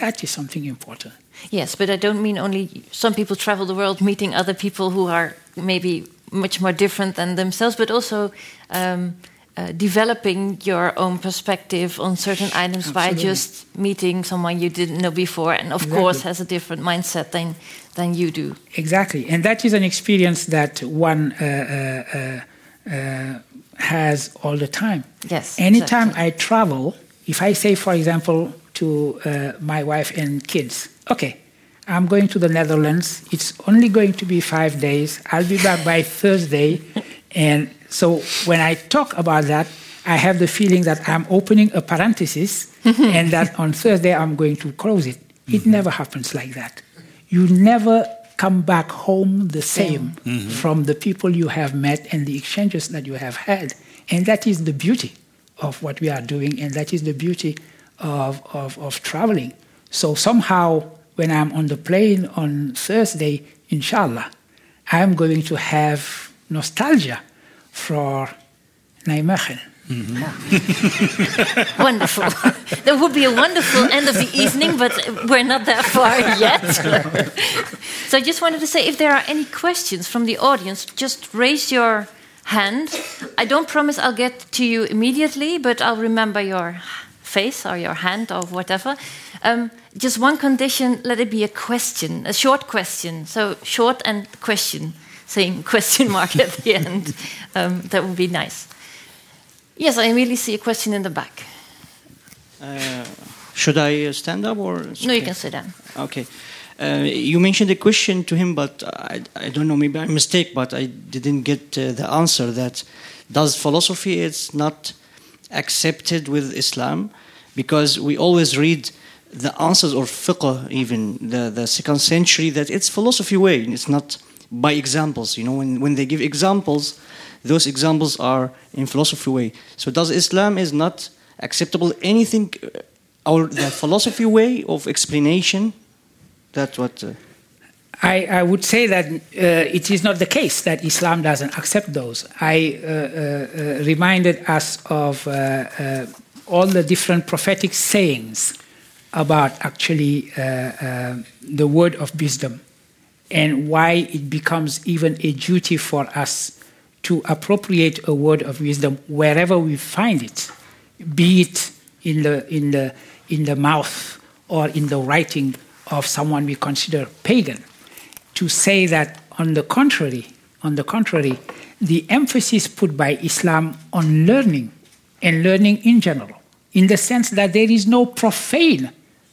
that is something important. Yes, but I don't mean only some people travel the world meeting other people who are maybe much more different than themselves, but also um, uh, developing your own perspective on certain items Absolutely. by just meeting someone you didn't know before, and of exactly. course has a different mindset than than you do. Exactly, and that is an experience that one. Uh, uh, uh, uh has all the time. Yes. Anytime exactly. I travel, if I say, for example, to uh, my wife and kids. Okay, I'm going to the Netherlands. It's only going to be five days. I'll be back by Thursday. And so when I talk about that, I have the feeling that I'm opening a parenthesis and that on Thursday I'm going to close it. It mm-hmm. never happens like that. You never come back home the same mm-hmm. from the people you have met and the exchanges that you have had. And that is the beauty of what we are doing, and that is the beauty of, of, of traveling. So somehow, when I'm on the plane on Thursday, inshallah, I'm going to have nostalgia for Nijmegen. Wonderful. that would be a wonderful end of the evening, but we're not that far yet. so I just wanted to say if there are any questions from the audience, just raise your hand. I don't promise I'll get to you immediately, but I'll remember your face or your hand or whatever. Um, just one condition let it be a question, a short question. So short and question, saying question mark at the end. Um, that would be nice. Yes, I really see a question in the back. Uh, should I uh, stand up or? No, you can sit down. Okay. Uh, you mentioned a question to him, but I, I don't know, maybe I mistake, but I didn't get uh, the answer. That does philosophy it's not accepted with Islam because we always read the answers or fiqh, even the, the second century, that it's philosophy way. It's not by examples. You know, when, when they give examples, those examples are in philosophy way. So does Islam is not acceptable anything uh, or the philosophy way of explanation? That's what. Uh, I, I, would say that uh, it is not the case that Islam doesn't accept those. I uh, uh, uh reminded us of all the different prophetic sayings about actually uh, uh, the word of wisdom and why it becomes even a duty for us to appropriate a word of wisdom wherever we find it, be it in the, in the, in the mouth or in the writing of someone we consider pagan, to say that on the contrary, on the contrary, the emphasis put by Islam on learning and learning in general, in the sense that there is no profane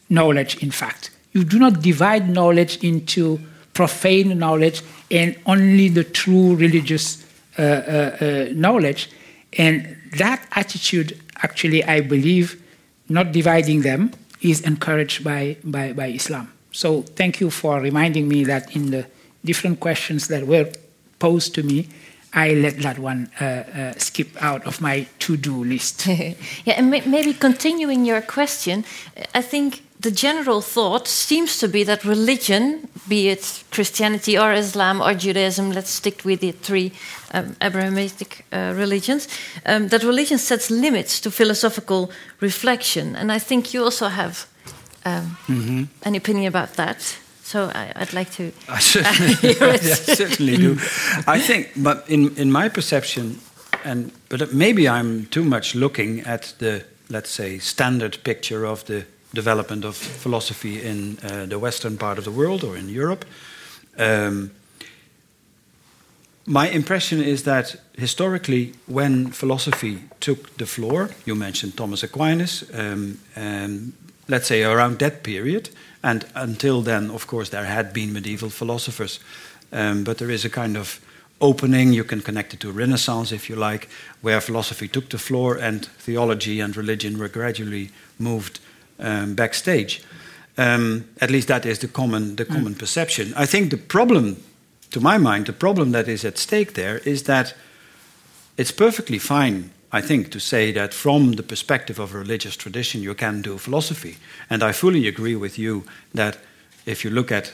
knowledge, in fact. You do not divide knowledge into profane knowledge and only the true religious uh, uh, uh, knowledge. And that attitude, actually, I believe, not dividing them, is encouraged by, by, by Islam. So thank you for reminding me that in the different questions that were posed to me, I let that one uh, uh, skip out of my to-do list. yeah, and maybe continuing your question, I think the general thought seems to be that religion, be it Christianity or Islam or Judaism, let's stick with the three um, Abrahamic uh, religions, um, that religion sets limits to philosophical reflection. And I think you also have um, mm -hmm. an opinion about that. So I, would like to. I certainly, yeah, certainly do. I think, but in, in my perception, and but maybe I'm too much looking at the let's say standard picture of the development of philosophy in uh, the western part of the world or in Europe. Um, my impression is that historically, when philosophy took the floor, you mentioned Thomas Aquinas, um, um, let's say around that period, and until then, of course, there had been medieval philosophers, um, but there is a kind of opening, you can connect it to Renaissance if you like, where philosophy took the floor and theology and religion were gradually moved um, backstage. Um, at least that is the common, the common mm. perception. I think the problem, to my mind, the problem that is at stake there is that it's perfectly fine, I think, to say that from the perspective of a religious tradition you can do philosophy. And I fully agree with you that if you look at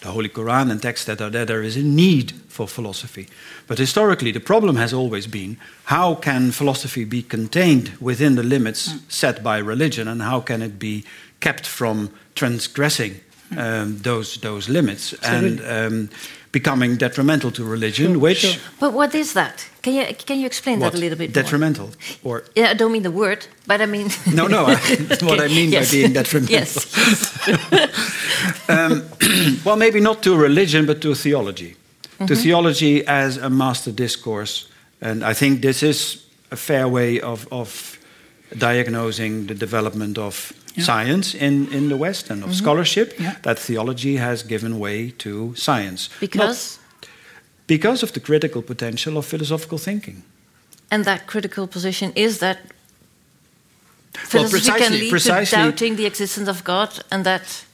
the Holy Quran and texts that are there, there is a need for philosophy. But historically, the problem has always been how can philosophy be contained within the limits mm. set by religion, and how can it be kept from transgressing mm. um, those those limits and um, becoming detrimental to religion, sure, which. Sure. But what is that? Can you can you explain what? that a little bit? Detrimental, more? or yeah, I don't mean the word, but I mean. no, no. what I mean yes. by being detrimental. yes. um, well, maybe not to religion, but to theology. Mm -hmm. To theology as a master discourse, and I think this is a fair way of of diagnosing the development of yeah. science in, in the West and of mm -hmm. scholarship, yeah. that theology has given way to science. Because? Not because of the critical potential of philosophical thinking. And that critical position is that philosophy well, can lead precisely, to doubting the existence of God, and that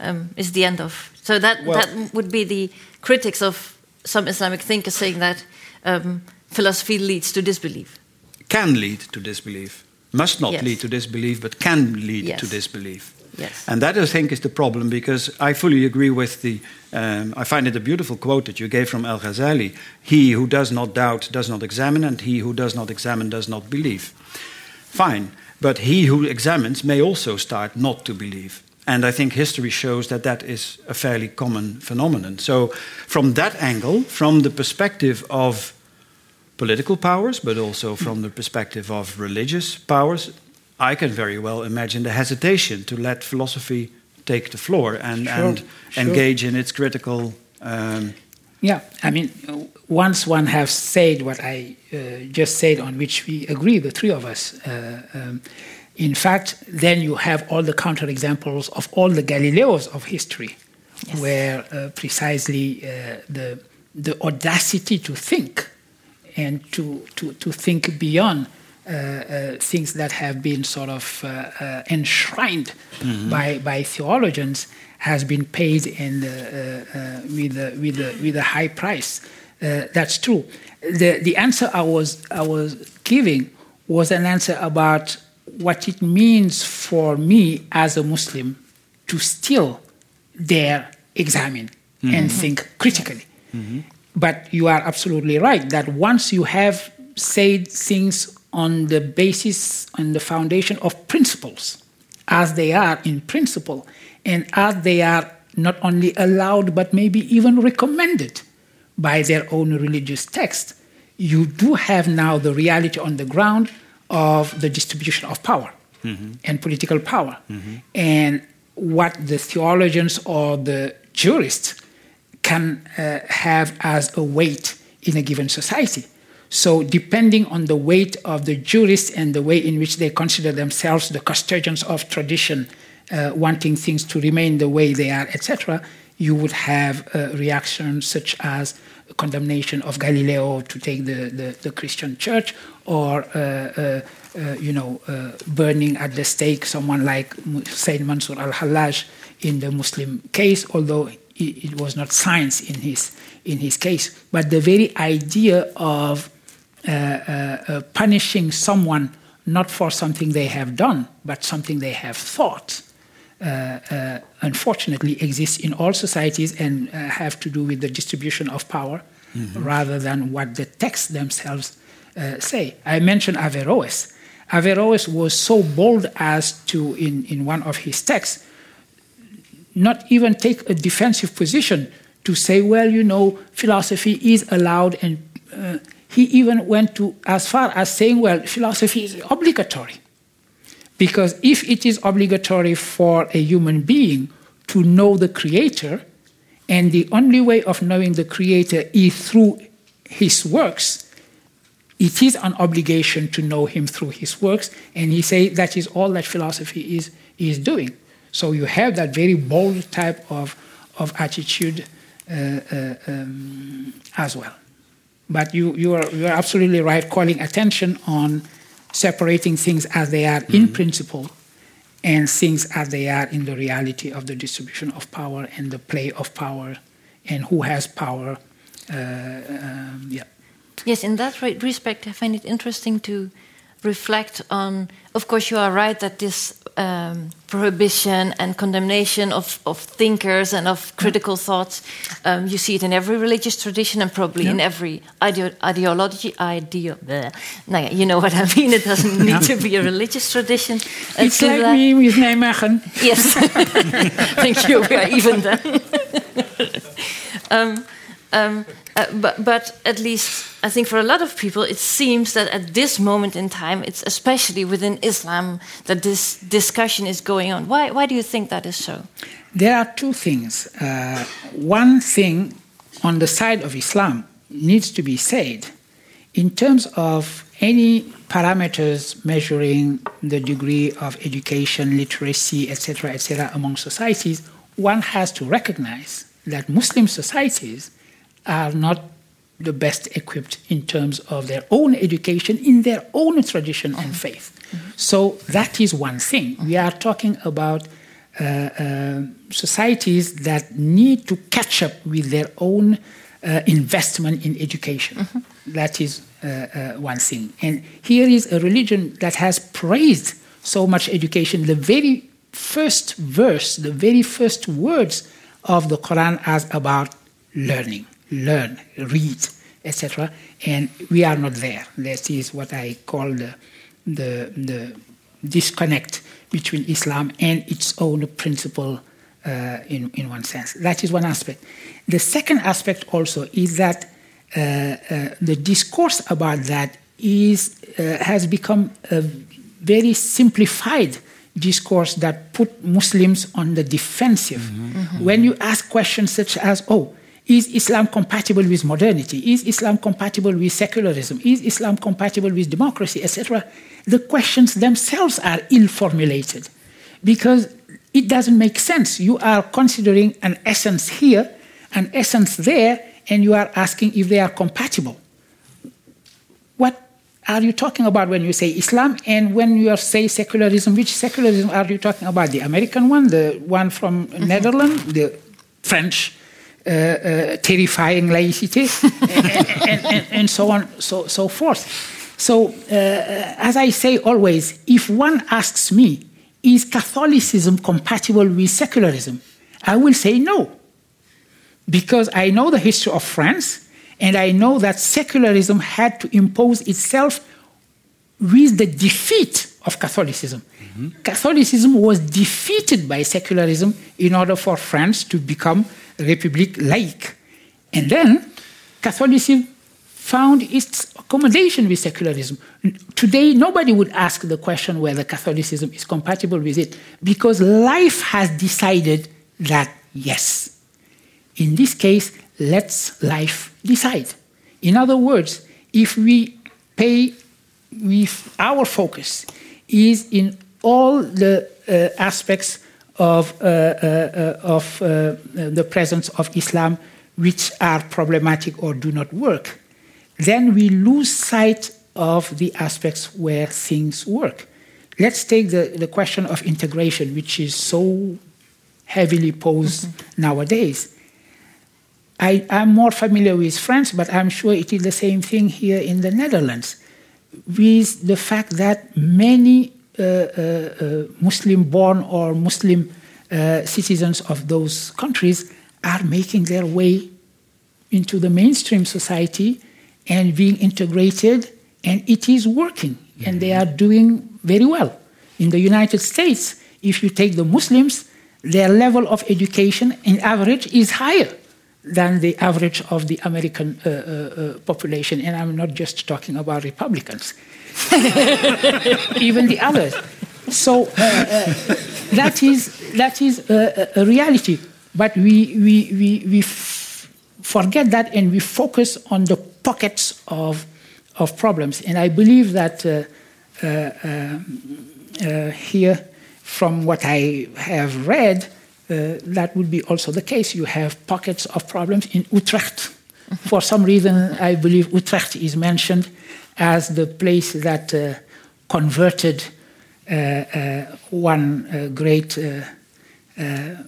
um, is the end of. So that, well, that would be the critics of some Islamic thinkers saying that um, philosophy leads to disbelief. Can lead to disbelief must not yes. lead to disbelief, but can lead yes. to disbelief. Yes. And that, I think, is the problem because I fully agree with the. Um, I find it a beautiful quote that you gave from Al Ghazali He who does not doubt does not examine, and he who does not examine does not believe. Fine, but he who examines may also start not to believe. And I think history shows that that is a fairly common phenomenon. So, from that angle, from the perspective of political powers, but also from the perspective of religious powers, I can very well imagine the hesitation to let philosophy take the floor and, Sure, and sure. engage in its critical. Um, Yeah, I mean, once one has said what I uh, just said, on which we agree, the three of us, uh, um, in fact, then you have all the counterexamples of all the Galileos of history, Yes. where uh, precisely uh, the, the audacity to think and to, to, to think beyond uh, uh, things that have been sort of uh, uh, enshrined by, by theologians has been paid in the, uh, uh, with, a, with, a, with a high price. Uh, that's true. The, the answer I was, I was giving was an answer about what it means for me as a Muslim to still dare examine and think critically. But you are absolutely right that once you have said things on the basis, and the foundation of principles, as they are in principle, and as they are not only allowed but maybe even recommended by their own religious text, you do have now the reality on the ground of the distribution of power mm-hmm. and political power. Mm-hmm. And what the theologians or the jurists can uh, have as a weight in a given society. So, depending on the weight of the jurists and the way in which they consider themselves the custodians of tradition, uh, wanting things to remain the way they are, etc., you would have uh, reactions such as condemnation of Galileo to take the, the, the Christian church, or uh, uh, uh, you know, burning at the stake someone like Sayyid Mansur al-Hallaj in the Muslim case, although it, it was not science in his in his case. But the very idea of uh, uh, uh, punishing someone not for something they have done, but something they have thought, uh, uh, unfortunately exists in all societies and uh, have to do with the distribution of power rather than what the texts themselves uh, say. I mentioned Averroes. Averroes was so bold as to, in, in one of his texts, not even take a defensive position to say, well, you know, philosophy is allowed, and uh, he even went to as far as saying, well, philosophy is obligatory. Because if it is obligatory for a human being to know the Creator, and the only way of knowing the Creator is through his works, it is an obligation to know him through his works, and he says that is all that philosophy is, is doing. So you have that very bold type of, of attitude uh, uh, um, as well. But you, you, are, you are absolutely right, calling attention on separating things as they are in principle and things as they are in the reality of the distribution of power and the play of power and who has power. Uh, um, yeah. Yes, in that re- respect, I find it interesting to reflect on. Of course, you are right that this um, prohibition and condemnation of, of thinkers and of critical thoughts, um, you see it in every religious tradition and probably in every ideo- ideology. Ideo- nou ja, you know what I mean. It doesn't need to be a religious tradition. uh, It's like that. me with Nijmegen. Yes. Thank you. We are even then. um, um, uh, but, but at least I think for a lot of people, it seems that at this moment in time, it's especially within Islam that this discussion is going on. Why, why do you think that is so? There are two things. Uh, one thing on the side of Islam needs to be said in terms of any parameters measuring the degree of education, literacy, etc., etc., among societies, one has to recognize that Muslim societies are not the best equipped in terms of their own education in their own tradition and faith. So that is one thing. We are talking about uh, uh, societies that need to catch up with their own uh, investment in education. That is uh, uh, one thing. And here is a religion that has praised so much education. The very first verse, the very first words of the Quran as about learning, learn, read, etc. And we are not there. That is what I call the, the, the disconnect between Islam and its own principle uh, in, in one sense. That is one aspect. The second aspect also is that uh, uh, the discourse about that is, uh, has become a very simplified discourse that put Muslims on the defensive. Mm-hmm. Mm-hmm. When you ask questions such as, oh, is Islam compatible with modernity? Is Islam compatible with secularism? Is Islam compatible with democracy, etc.? The questions themselves are ill formulated because it doesn't make sense. You are considering an essence here, an essence there, and you are asking if they are compatible. What are you talking about when you say Islam and when you say secularism? Which secularism are you talking about? The American one, the one from mm-hmm. Netherlands, the French terrifying laicity, and, and, and, so on, so so forth. So, uh, as I say always, if one asks me, is Catholicism compatible with secularism? I will say no, because I know the history of France and I know that secularism had to impose itself with the defeat of Catholicism. Mm-hmm. Catholicism was defeated by secularism in order for France to become republic laic. And then Catholicism found its accommodation with secularism. Today, nobody would ask the question whether Catholicism is compatible with it because life has decided that yes. In this case, let's life decide. In other words, if we pay, if our focus is in all the uh, aspects of, uh, uh, of uh, the presence of Islam which are problematic or do not work, then we lose sight of the aspects where things work. Let's take the, the question of integration, which is so heavily posed mm-hmm. nowadays. I, am more familiar with France, but I'm sure it is the same thing here in the Netherlands, with the fact that many Muslim born or Muslim uh, citizens of those countries are making their way into the mainstream society and being integrated, and it is working, mm-hmm. and they are doing very well. In the United States, if you take the Muslims, their level of education in average is higher than the average of the American uh, uh, uh, population. And I'm not just talking about Republicans, even the others. So uh, uh, that is, that is a, a reality. But we, we, we, we f- forget that and we focus on the pockets of, of problems. And I believe that uh, here, from what I have read, uh, that would be also the case. You have pockets of problems in Utrecht. For some reason, I believe Utrecht is mentioned as the place that uh, converted uh, uh one uh, great uh,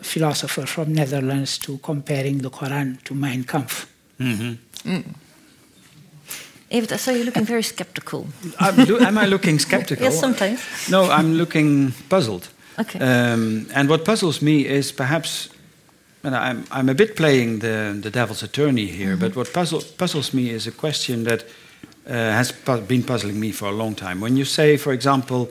philosopher from Netherlands to comparing the Quran to Mein Kampf. Mm-hmm. Mm. Evert, I saw you looking very skeptical. am I looking skeptical? yes, sometimes. No, I'm looking puzzled. Okay. Um, and what puzzles me is perhaps, and I'm, I'm a bit playing the, the devil's attorney here, mm-hmm. but what puzzle, puzzles me is a question that uh, has pu- been puzzling me for a long time. When you say, for example,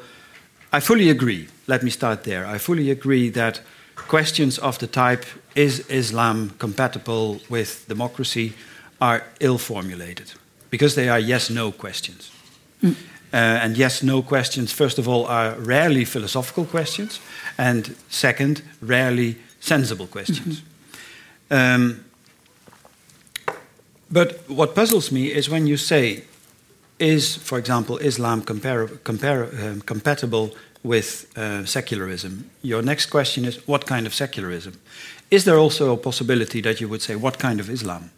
I fully agree, let me start there. I fully agree that questions of the type, is Islam compatible with democracy, are ill formulated because they are yes no questions. Mm. Uh, and yes, no questions, first of all, are rarely philosophical questions, and second, rarely sensible questions. Mm-hmm. Um, but what puzzles me is when you say, is, for example, Islam um, compatible with uh, secularism? Your next question is, what kind of secularism? Is there also a possibility that you would say, what kind of Islam?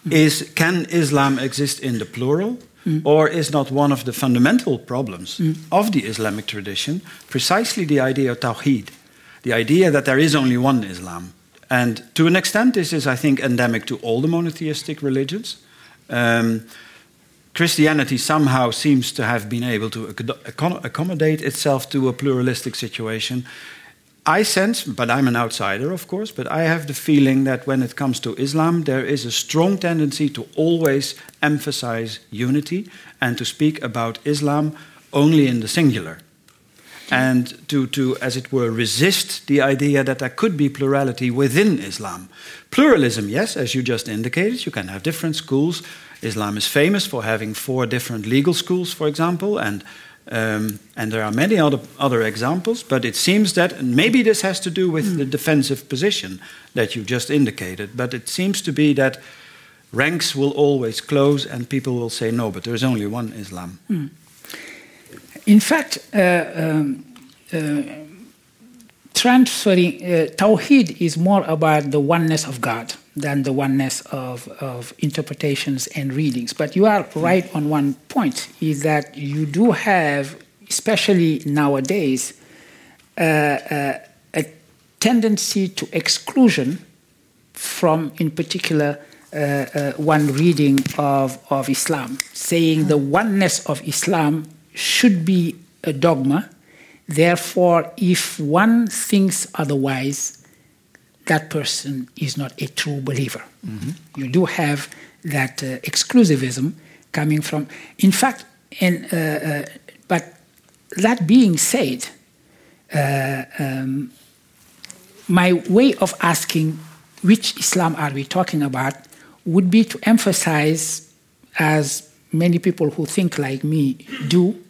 Mm-hmm. Is, can Islam exist in the plural? Mm. Or is not one of the fundamental problems mm. of the Islamic tradition precisely the idea of tawhid, the idea that there is only one Islam? And to an extent, this is, I think, endemic to all the monotheistic religions. Um, Christianity somehow seems to have been able to acco- accommodate itself to a pluralistic situation. I sense, but I'm an outsider, of course, but I have the feeling that when it comes to Islam, there is a strong tendency to always emphasize unity and to speak about Islam only in the singular. And to, to, as it were, resist the idea that there could be plurality within Islam. Pluralism, yes, as you just indicated, you can have different schools. Islam is famous for having four different legal schools, for example, and um, and there are many other, other examples, but it seems that maybe this has to do with mm. the defensive position that you just indicated, but it seems to be that ranks will always close and people will say, no, but there's only one Islam. Mm. In fact, uh, um, uh, transferring uh, Tawheed is more about the oneness of God than the oneness of, of interpretations and readings. But you are right on one point is that you do have, especially nowadays, uh, uh, a tendency to exclusion from, in particular, uh one reading of, of Islam, saying the oneness of Islam should be a dogma. Therefore, if one thinks otherwise, that person is not a true believer. Mm-hmm. You do have that uh, exclusivism coming from, in fact, and, uh, uh, but that being said, uh, um, my way of asking which Islam are we talking about would be to emphasize, as many people who think like me do,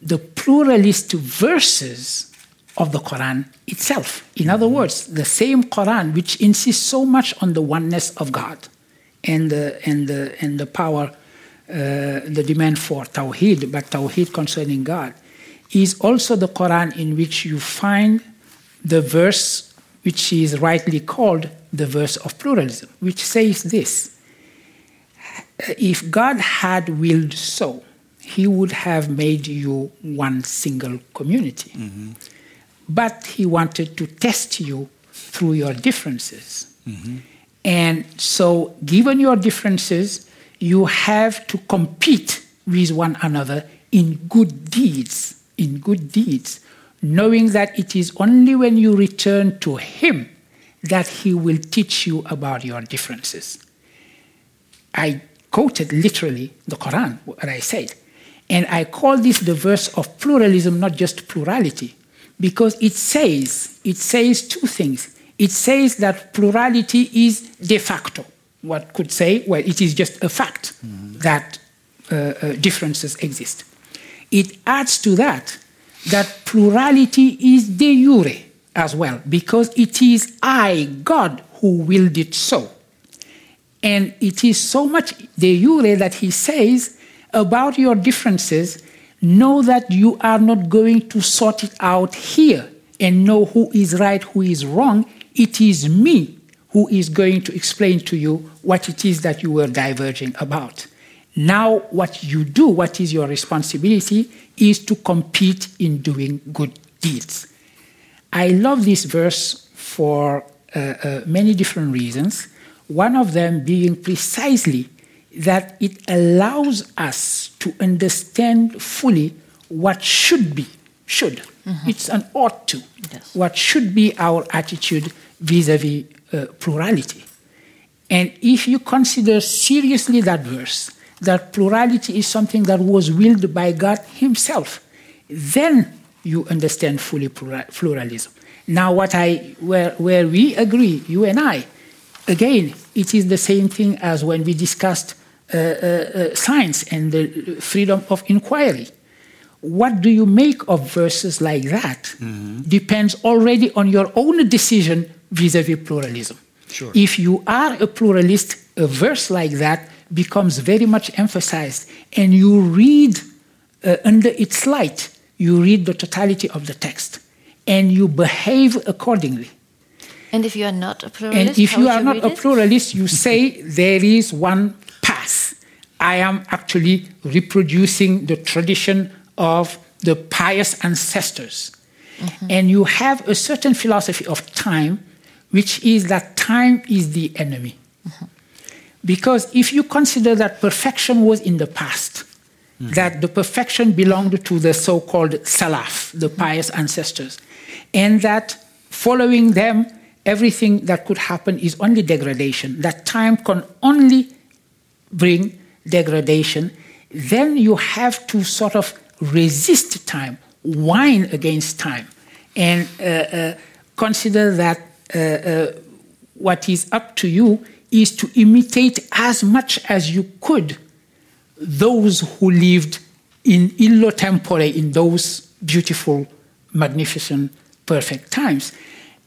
the pluralist verses of the Quran itself. In other words, the same Quran which insists so much on the oneness of God and the, and the, and the power, uh, the demand for Tawheed, but Tawheed concerning God, is also the Quran in which you find the verse which is rightly called the verse of pluralism, which says this If God had willed so, he would have made you one single community. Mm-hmm but he wanted to test you through your differences. Mm-hmm. And so, given your differences, you have to compete with one another in good deeds, in good deeds, knowing that it is only when you return to him that he will teach you about your differences. I quoted literally the Quran, what I said. And I call this the verse of pluralism, not just plurality because it says it says two things. It says that plurality is de facto. What could say, well, it is just a fact mm-hmm. that uh, uh, differences exist. It adds to that that plurality is de jure as well, because it is I, God, who willed it so. And it is so much de jure that he says about your differences know that you are not going to sort it out here and know who is right, who is wrong. It is me who is going to explain to you what it is that you were diverging about. Now, what you do, what is your responsibility, is to compete in doing good deeds. I love this verse for uh, uh, many different reasons, one of them being precisely that it allows us to understand fully what should be, should. Mm-hmm. It's an ought to. Yes. What should be our attitude vis a vis plurality. And if you consider seriously that verse, that plurality is something that was willed by God Himself, then you understand fully pluralism. Now, what I, where, where we agree, you and I, again, it is the same thing as when we discussed science and the freedom of inquiry. What do you make of verses like that mm-hmm. depends already on your own decision vis a vis pluralism. Sure. If you are a pluralist, a verse like that becomes very much emphasized, and you read uh, under its light, you read the totality of the text, and you behave accordingly. And if you are not a pluralist, and if you are not a pluralist, you say there is one path. I am actually reproducing the tradition of the pious ancestors. Mm-hmm. And you have a certain philosophy of time, which is that time is the enemy. Mm-hmm. Because if you consider that perfection was in the past, that the perfection belonged to the so called Salaf, the pious ancestors, and that following them, everything that could happen is only degradation, that time can only bring degradation, then you have to sort of resist time, whine against time, and uh, uh, consider that uh, uh, what is up to you is to imitate as much as you could those who lived in illo tempore, in those beautiful, magnificent, perfect times.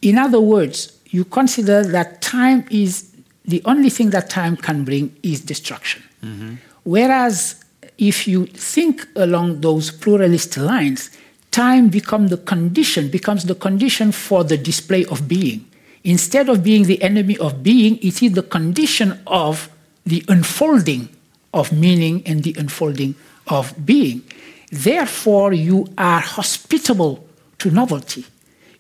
In other words, you consider that time is the only thing that time can bring is destruction. Mm-hmm. Whereas if you think along those pluralist lines, time becomes the condition, becomes the condition for the display of being. Instead of being the enemy of being, it is the condition of the unfolding of meaning and the unfolding of being. Therefore, you are hospitable to novelty.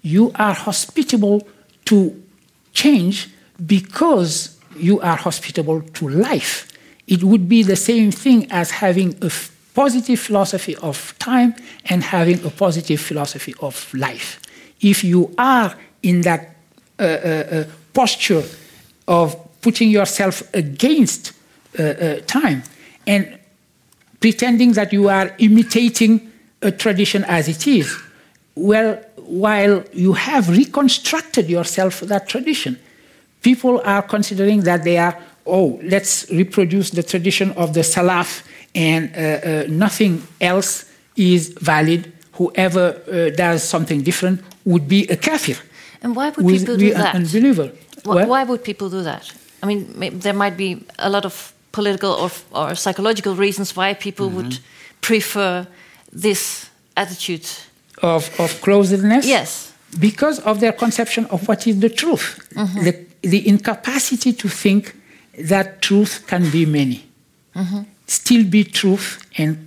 You are hospitable to change because you are hospitable to life. It would be the same thing as having a positive philosophy of time and having a positive philosophy of life. If you are in that uh, uh, uh, posture of putting yourself against uh, uh, time and pretending that you are imitating a tradition as it is, well, while you have reconstructed yourself that tradition, people are considering that they are, oh, let's reproduce the tradition of the Salaf and uh, uh, nothing else is valid. Whoever uh, does something different would be a kafir. And why would people do that? Unbeliever. Why, why would people do that? I mean, there might be a lot of political or, or psychological reasons why people mm -hmm. would prefer this attitude of, of closedness. Yes. Because of their conception of what is the truth, mm -hmm. the, the, incapacity to think that truth can be many, mm -hmm. still be truth, and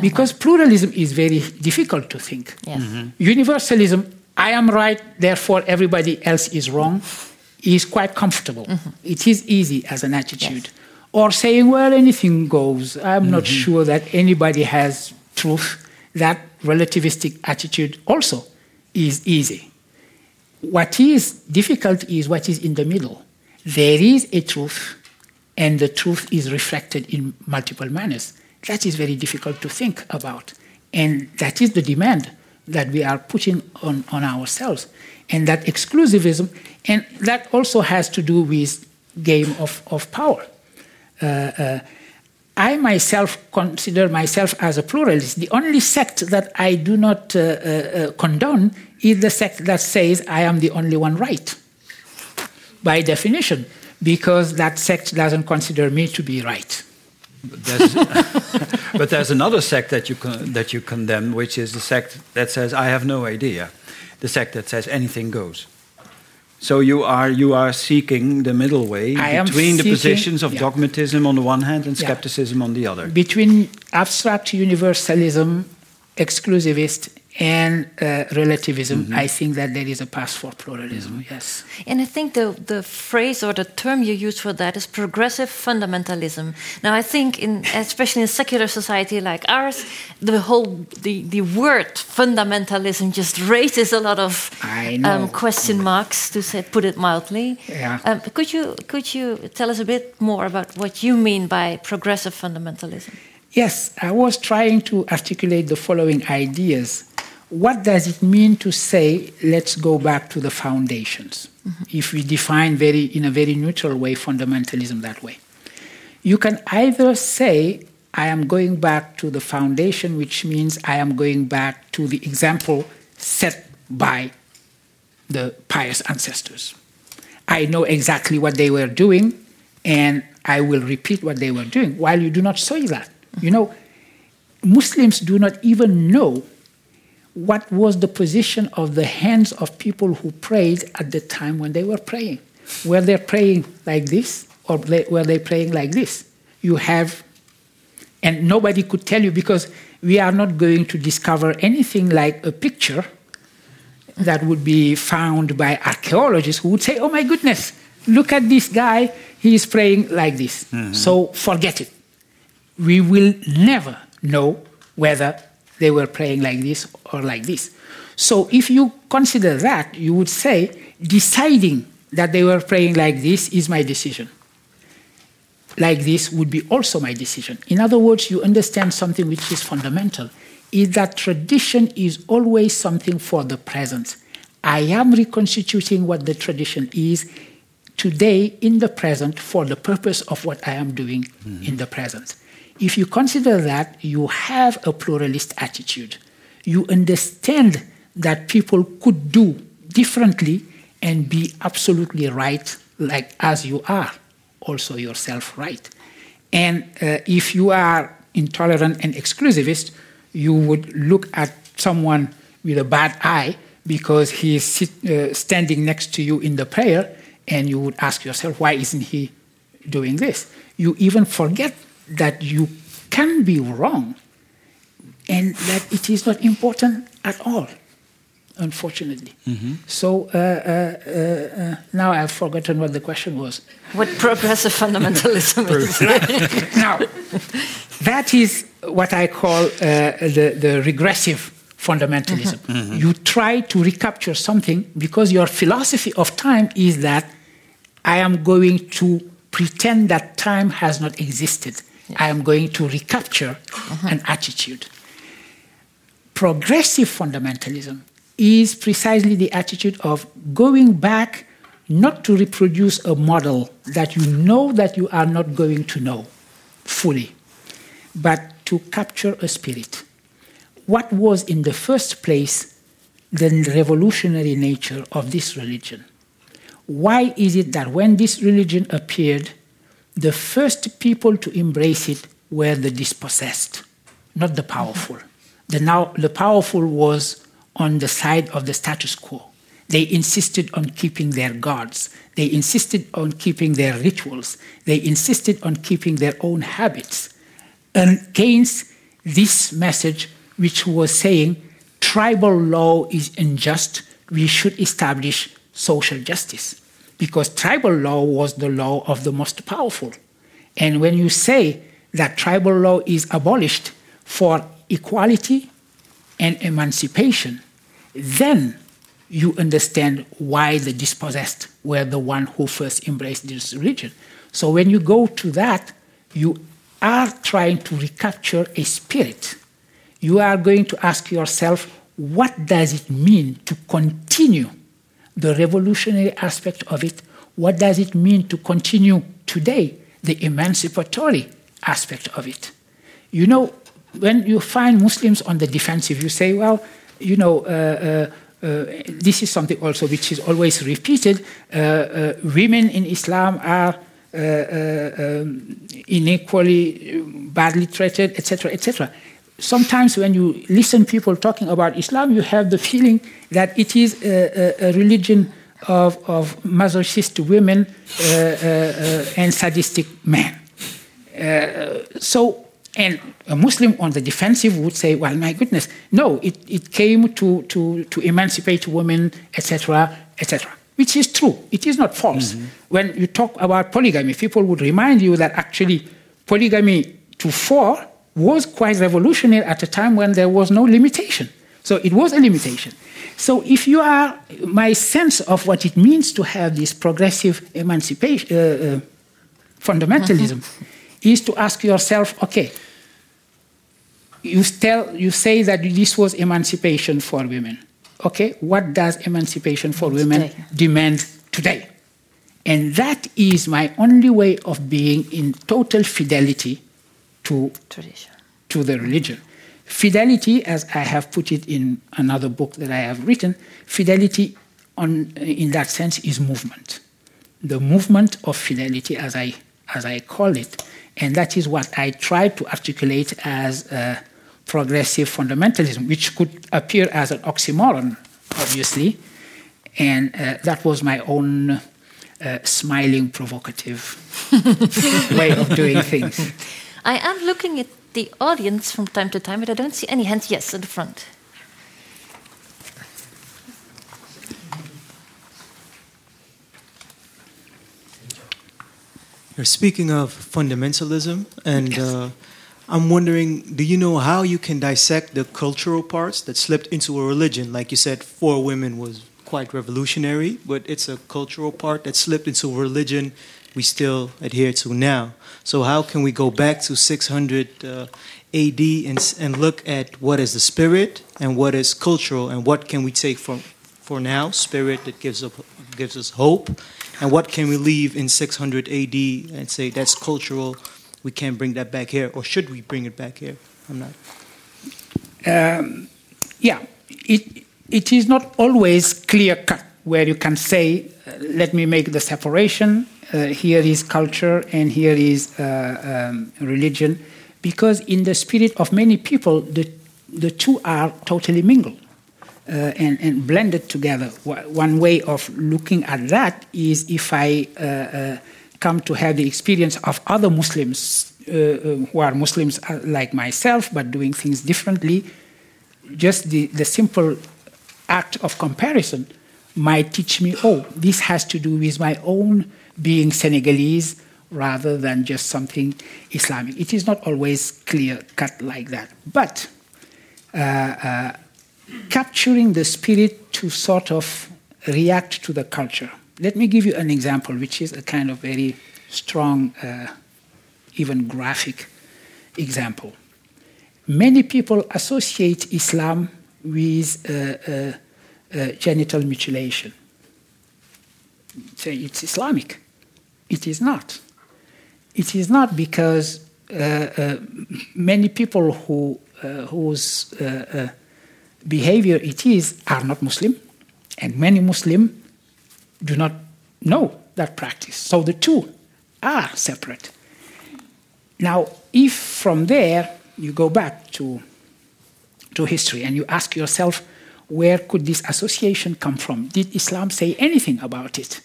because pluralism is very difficult to think. Yes. Universalism, I am right, therefore everybody else is wrong, is quite comfortable. It is easy as an attitude. Yes or saying, well, anything goes. I'm mm-hmm. not sure that anybody has truth. That relativistic attitude also is easy. What is difficult is what is in the middle. There is a truth, and the truth is reflected in multiple manners. That is very difficult to think about. And that is the demand that we are putting on, on ourselves. And that exclusivism, and that also has to do with game of, of power uh, uh, I myself consider myself as a pluralist. The only sect that I do not uh, condone is the sect that says I am the only one right, by definition, because that sect doesn't consider me to be right. But there's, but there's another sect that you that you condemn, which is the sect that says I have no idea, the sect that says anything goes. So you are you are seeking the middle way I between the positions of yeah. dogmatism on the one hand and skepticism yeah. on the other. Between abstract universalism, exclusivist, and uh, relativism, mm-hmm. I think that there is a path for pluralism. Mm-hmm. Yes, and I think the the phrase or the term you use for that is progressive fundamentalism. Now, I think in especially in a secular society like ours, the whole the the word fundamentalism just raises a lot of um, question marks to say put it mildly. Yeah. Um, could you could you tell us a bit more about what you mean by progressive fundamentalism? Yes, I was trying to articulate the following ideas what does it mean to say, let's go back to the foundations? Mm-hmm. If we define very, in a very neutral way fundamentalism that way. You can either say, I am going back to the foundation, which means I am going back to the example set by the pious ancestors. I know exactly what they were doing, and I will repeat what they were doing, while you do not say that. You know, Muslims do not even know what was the position of the hands of people who prayed at the time when they were praying. Were they praying like this or were they praying like this? You have, and nobody could tell you because we are not going to discover anything like a picture that would be found by archaeologists who would say, oh my goodness, look at this guy. he is praying like this. Mm-hmm. So forget it. We will never know whether they were praying like this or like this. So if you consider that, you would say deciding that they were praying like this is my decision. Like this would be also my decision. In other words, you understand something which is fundamental is that tradition is always something for the present. I am reconstituting what the tradition is today in the present for the purpose of what I am doing in the present. If you consider that, you have a pluralist attitude. You understand that people could do differently and be absolutely right, like as you are, also yourself right. And uh, if you are intolerant and exclusivist, you would look at someone with a bad eye because he is sit, uh, standing next to you in the prayer, and you would ask yourself, why isn't he doing this? You even forget that you can be wrong and that it is not important at all, unfortunately. So uh, uh, uh, uh, now I've forgotten what the question was. What progressive fundamentalism is. now, that is what I call uh, the, the regressive fundamentalism. You try to recapture something because your philosophy of time is that I am going to pretend that time has not existed. I am going to recapture uh-huh. an attitude. Progressive fundamentalism is precisely the attitude of going back not to reproduce a model that you know that you are not going to know fully, but to capture a spirit. What was in the first place the revolutionary nature of this religion? Why is it that when this religion appeared, the first people to embrace it were the dispossessed, not the powerful? The, now, the powerful was on the side of the status quo. They insisted on keeping their gods. They insisted on keeping their rituals. They insisted on keeping their own habits against this message, which was saying tribal law is unjust, we should establish social justice. Because tribal law was the law of the most powerful. And when you say that tribal law is abolished for equality and emancipation, then you understand why the dispossessed were the one who first embraced this religion. So when you go to that, you are trying to recapture a spirit. You are going to ask yourself, what does it mean to continue the revolutionary aspect of it? What does it mean to continue today the emancipatory aspect of it? You know, when you find Muslims on the defensive, you say, well, you know, uh, uh, uh, this is something also which is always repeated. Uh, uh, women in Islam are uh, um, inequally badly treated, etc., etc. Sometimes when you listen people talking about Islam, you have the feeling that it is a, a, a religion of, of masochist women uh, uh, and sadistic men. Uh, so and a Muslim on the defensive would say, well, my goodness, no, it, it came to, to, to emancipate women, etc., etc., which is true. It is not false. Mm-hmm. When you talk about polygamy, people would remind you that actually polygamy to four was quite revolutionary at a time when there was no limitation. So it was a limitation. So if you are, my sense of what it means to have this progressive emancipation, uh, uh, fundamentalism, is to ask yourself, okay, you, tell, you say that this was emancipation for women. Okay, what does emancipation for women today. demand today? And that is my only way of being in total fidelity to, Tradition. to the religion. Fidelity, as I have put it in another book that I have written, fidelity on, in that sense is movement. The movement of fidelity, as I, as I call it, and that is what I try to articulate as uh, progressive fundamentalism, which could appear as an oxymoron, obviously. And uh, that was my own uh, smiling, provocative way of doing things. I am looking at the audience from time to time, but I don't see any hands. Yes, in the front. You're speaking of fundamentalism, and uh, I'm wondering, do you know how you can dissect the cultural parts that slipped into a religion? Like you said, for women was quite revolutionary, but it's a cultural part that slipped into a religion we still adhere to now. So how can we go back to 600 uh, AD and, and look at what is the spirit and what is cultural, and what can we take from for now spirit that gives up gives us hope, and what can we leave in 600 AD and say that's cultural? We can't bring that back here, or should we bring it back here? I'm not. um, yeah, it, it is not always clear cut where you can say, uh, let me make the separation. Uh, here is culture and here is uh, um, religion, because in the spirit of many people, the, the two are totally mingled. Uh, and, and blended together. One way of looking at that is if I uh, uh, come to have the experience of other Muslims uh, who are Muslims like myself but doing things differently, just the, the simple act of comparison might teach me, oh, this has to do with my own being Senegalese rather than just something Islamic. It is not always clear cut like that. But uh, uh, capturing the spirit to sort of react to the culture. Let me give you an example, which is a kind of very strong, uh, even graphic example. Many people associate Islam with uh, uh, uh, genital mutilation. Say it's Islamic. It is not. It is not because uh, uh, many people who, uh, whose uh, behavior it is are not Muslim, and many Muslim do not know that practice. So the two are separate. Now, if from there you go back to, to history and you ask yourself, where could this association come from? Did Islam say anything about it?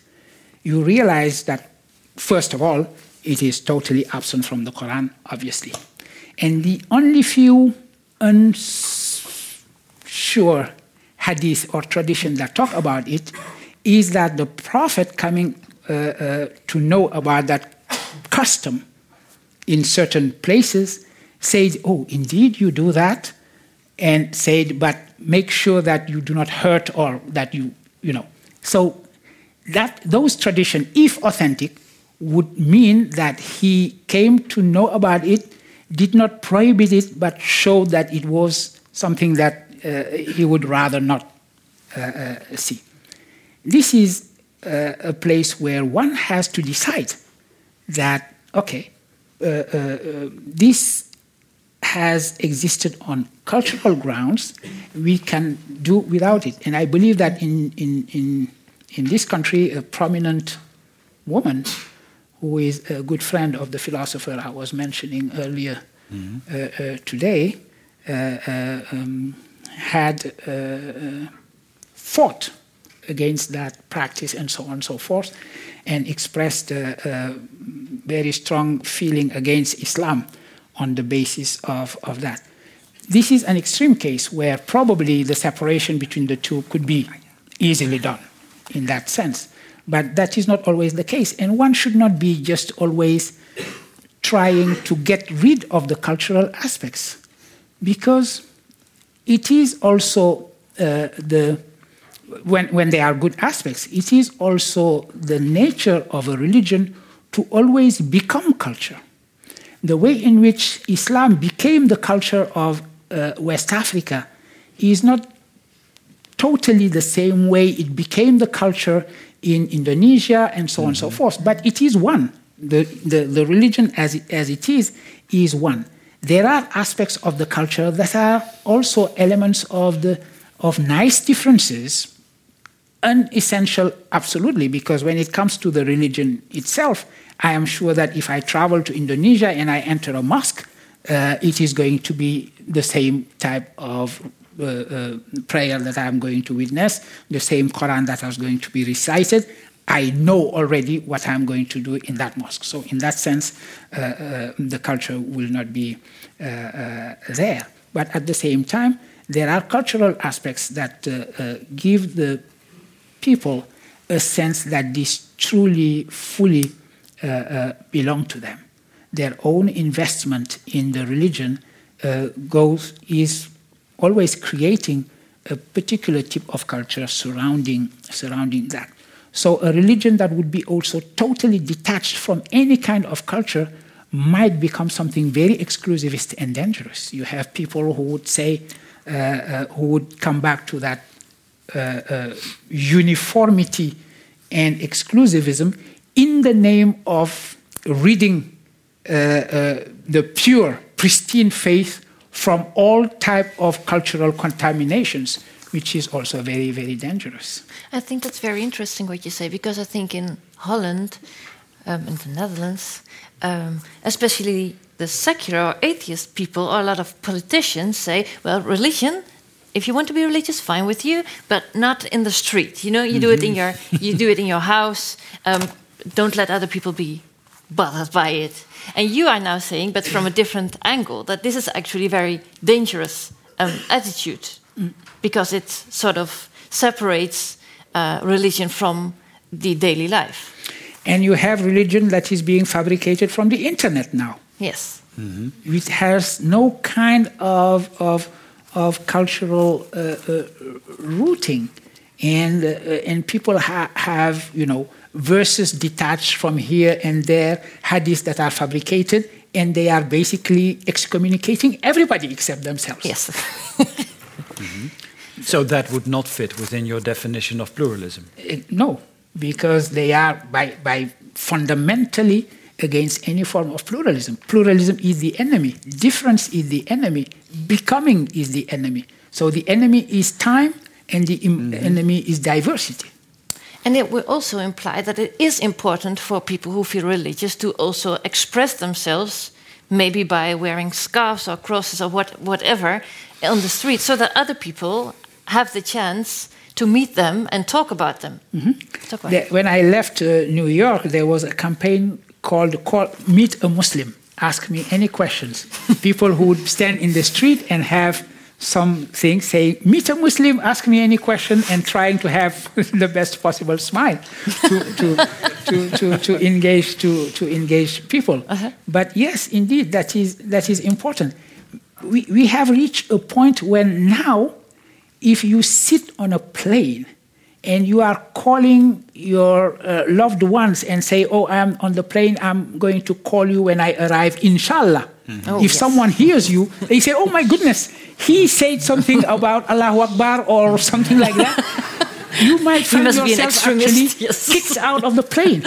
You realize that, first of all, it is totally absent from the Quran, obviously. And the only few unsure hadith or tradition that talk about it is that the Prophet coming uh, uh, to know about that custom in certain places said, Oh, indeed you do that, and said, But make sure that you do not hurt or that you, you know. So that those tradition, if authentic, would mean that he came to know about it, did not prohibit it, but showed that it was something that uh, he would rather not uh, uh, see. This is uh, a place where one has to decide that, okay, uh, this has existed on cultural grounds, we can do without it. And I believe that in, in, in, in this country, a prominent woman who is a good friend of the philosopher I was mentioning earlier uh, uh, today, uh, uh, um, had uh, uh, fought against that practice and so on and so forth, and expressed a, a very strong feeling against Islam on the basis of, of that. This is an extreme case where probably the separation between the two could be easily done in that sense. But that is not always the case. And one should not be just always trying to get rid of the cultural aspects because it is also uh, the when, when there are good aspects, it is also the nature of a religion to always become culture. The way in which Islam became the culture of uh, West Africa is not totally the same way it became the culture in Indonesia and so on and so forth, but it is one. The, the, the religion as it, as it is, is one. There are aspects of the culture that are also elements of, the, of nice differences, unessential, absolutely, because when it comes to the religion itself, I am sure that if I travel to Indonesia and I enter a mosque, uh, it is going to be the same type of prayer that I'm going to witness, the same Quran that is going to be recited. I know already what I'm going to do in that mosque. So, in that sense, uh, uh, the culture will not be uh, uh, there. But at the same time, there are cultural aspects that uh, uh, give the people a sense that this truly, fully uh, uh, belong to them. Their own investment in the religion uh, goes is always creating a particular type of culture surrounding surrounding that. So a religion that would be also totally detached from any kind of culture might become something very exclusivist and dangerous. You have people who would say, uh, uh, who would come back to that uh, uh uniformity and exclusivism in the name of reading uh, uh, the pure, pristine faith from all type of cultural contaminations, which is also very, very dangerous. I think that's very interesting what you say because I think in Holland, um, in the Netherlands, um, especially the secular or atheist people, or a lot of politicians say, well, religion. If you want to be religious, fine with you, but not in the street. You know, you mm -hmm. do it in your you do it in your house. Um, don't let other people be bothered by it. And you are now saying, but from a different angle, that this is actually a very dangerous um, attitude mm. because it sort of separates uh, religion from the daily life. And you have religion that is being fabricated from the internet now. Yes. Mm-hmm. It has no kind of, of, of cultural uh, uh, rooting. And, uh, and people ha- have, you know, verses detached from here and there, hadiths that are fabricated, and they are basically excommunicating everybody except themselves. Yes. mm-hmm. So that would not fit within your definition of pluralism? Uh, no, because they are by, by fundamentally against any form of pluralism. Pluralism is the enemy, difference is the enemy, becoming is the enemy. So the enemy is time and the mm-hmm. enemy is diversity. And it will also imply that it is important for people who feel religious to also express themselves, maybe by wearing scarves or crosses or what, whatever, on the street, so that other people have the chance to meet them and talk about them. Mm -hmm. talk about the, when I left uh, New York, there was a campaign called call, Meet a Muslim. Ask me any questions. people who would stand in the street and have something saying, meet a Muslim, ask me any question, and trying to have the best possible smile to, to, to, to, to, engage, to, to engage people. Uh-huh. But yes, indeed, that is, that is important. We, we have reached a point when now, if you sit on a plane and you are calling your uh, loved ones and say, Oh, I'm on the plane, I'm going to call you when I arrive, inshallah. Mm-hmm. Oh, if yes. someone hears you, they say, Oh my goodness, he said something about Allahu Akbar or something like that, you might find yourself actually yes. kicked out of the plane.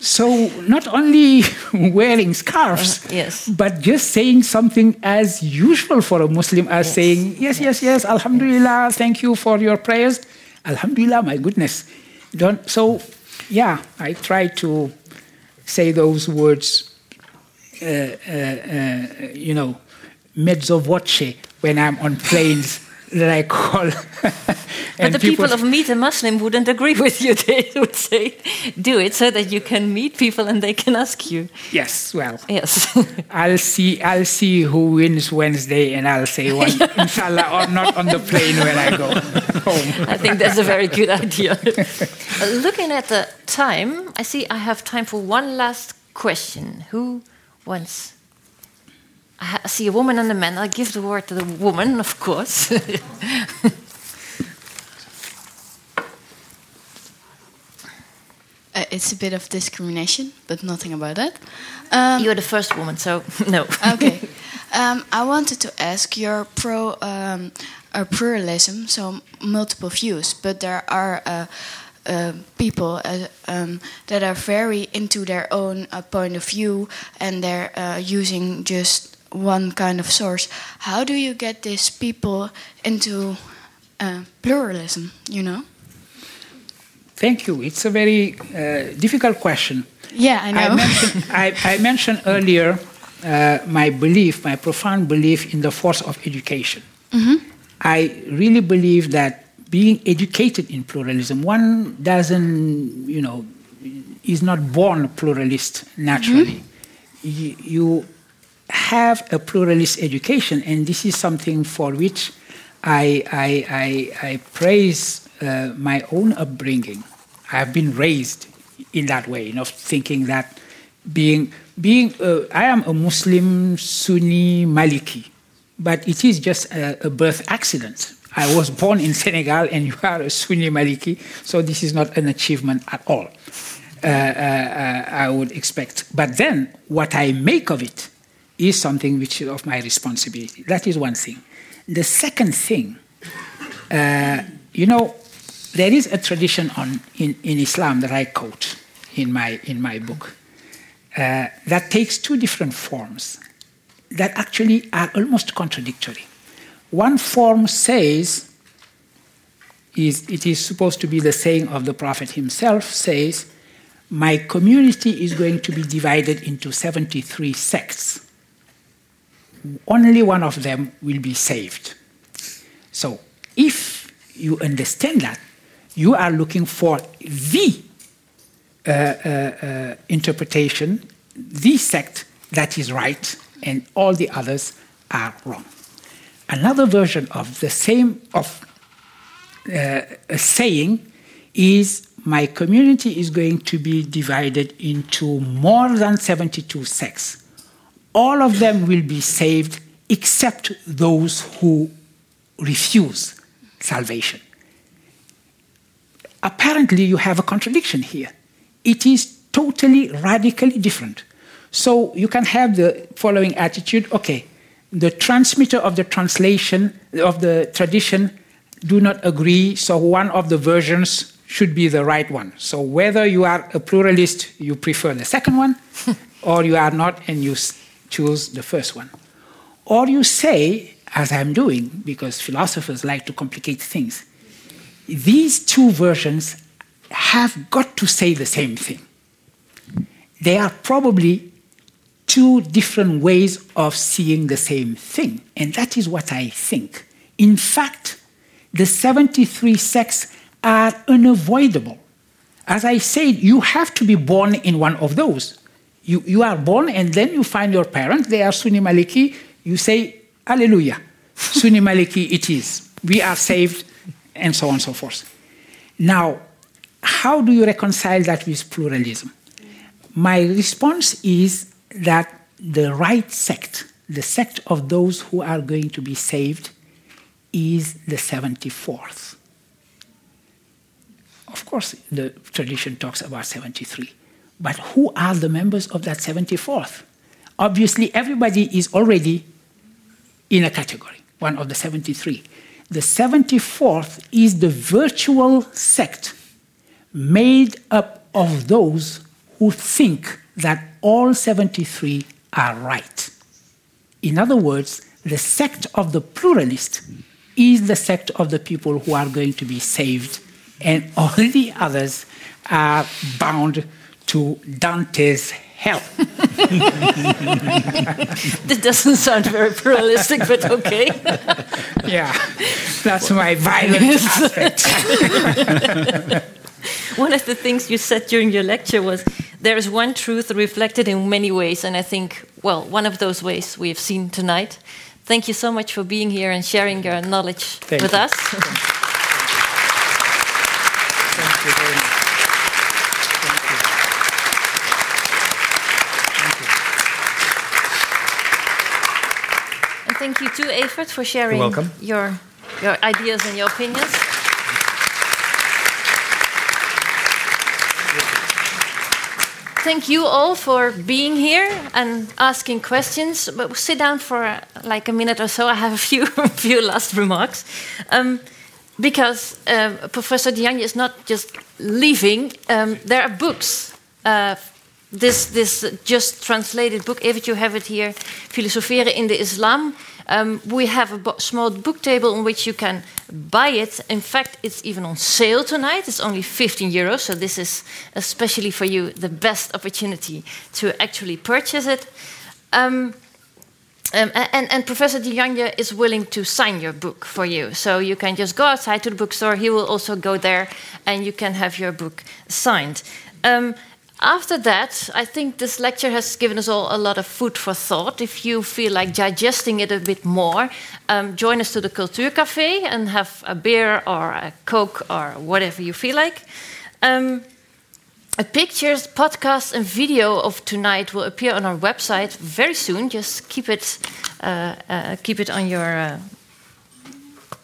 So not only wearing scarves, uh, yes. but just saying something as usual for a Muslim as yes. saying, yes, yes, yes, Alhamdulillah, thank you for your prayers. Alhamdulillah, my goodness. Don't, so, yeah, I try to say those words, Uh, uh, uh, you know, mezzo voce when I'm on planes that I call. but the people, people of Meet a Muslim wouldn't agree with you. They would say, do it so that you can meet people and they can ask you. Yes, well. Yes. I'll see I'll see who wins Wednesday and I'll say one, inshallah, or not on the plane when I go home. I think that's a very good idea. Uh, looking at the time, I see I have time for one last question. Who wants I see a woman and a man. I give the word to the woman, of course. uh, it's a bit of discrimination, but nothing about that. Um, You're the first woman, so no. okay. Um, I wanted to ask your pro um, uh, pluralism, so multiple views, but there are. Uh, uh, people uh, um, that are very into their own uh, point of view and they're uh, using just one kind of source. How do you get these people into uh, pluralism? You know. Thank you. It's a very uh, difficult question. Yeah, I know. I mentioned, I, I mentioned earlier uh, my belief, my profound belief in the force of education. Mm -hmm. I really believe that being educated in pluralism, one doesn't, you know, is not born pluralist naturally. Mm -hmm. you, you have a pluralist education, and this is something for which I, I, I, I praise uh, my own upbringing. I have been raised in that way, you know, thinking that being being uh, I am a Muslim Sunni Maliki, but it is just a, a, birth accident. I was born in Senegal, and you are a Sunni Maliki, so this is not an achievement at all. Uh, uh, uh I would expect. But then, what I make of it is something which is of my responsibility. That is one thing. The second thing, uh, you know, there is a tradition on, in, in Islam that I quote in my, in my book uh, that takes two different forms that actually are almost contradictory. One form says, is, it is supposed to be the saying of the Prophet himself, says, My community is going to be divided into 73 sects. Only one of them will be saved. So, if you understand that, you are looking for the uh, uh, uh, interpretation, the sect that is right, and all the others are wrong. Another version of the same of uh, saying is my community is going to be divided into more than 72 sects. All of them will be saved except those who refuse salvation apparently you have a contradiction here. It is totally, radically different. So you can have the following attitude okay, the transmitter of the translation of the tradition do not agree, so one of the versions should be the right one. So whether you are a pluralist, you prefer the second one, or you are not and you choose the first one. Or you say, as I'm doing, because philosophers like to complicate things, these two versions have got to say the same thing. They are probably two different ways of seeing the same thing. And that is what I think. In fact, the 73 sects are unavoidable. As I said, you have to be born in one of those. You, you are born and then you find your parents, they are Sunni Maliki, you say, Hallelujah, Sunni Maliki it is. We are saved and so on and so forth. Now, how do you reconcile that with pluralism? My response is that the right sect, the sect of those who are going to be saved, is the 74th. Of course, the tradition talks about 73. But who are the members of that 74th? Obviously, everybody is already in a category, one of the 73. The 74th is the virtual sect made up of those who think that all 73 are right. In other words, the sect of the pluralist is the sect of the people who are going to be saved, and all the others are bound to Dante's hell. that doesn't sound very pluralistic, but okay. yeah, that's my violent aspect. one of the things you said during your lecture was there is one truth reflected in many ways, and I think, well, one of those ways we have seen tonight. Thank you so much for being here and sharing your knowledge Thank with you. us. Thank you very much. thank you too, Evert, for sharing your, your ideas and your opinions. Thank you all for being here and asking questions. But we'll sit down for uh, like a minute or so. I have a few, few last remarks. Um, because uh, Professor Diagne is not just leaving, um, there are books uh, this this just translated book. Evert, you have it here, Filosoferen in the Islam. Um, we have a small book table on which you can buy it. In fact, it's even on sale tonight. It's only 15 euros, so this is especially for you the best opportunity to actually purchase it. Um, um, and, and, Professor Diagne is willing to sign your book for you. So you can just go outside to the bookstore. He will also go there and you can have your book signed. Um, after that, I think this lecture has given us all a lot of food for thought. If you feel like digesting it a bit more, um, join us to the Cultuurcafé and have a beer or a Coke or whatever you feel like. Um, a pictures, podcast, and video of tonight will appear on our website very soon. Just keep it, uh, uh, keep it on your. Uh,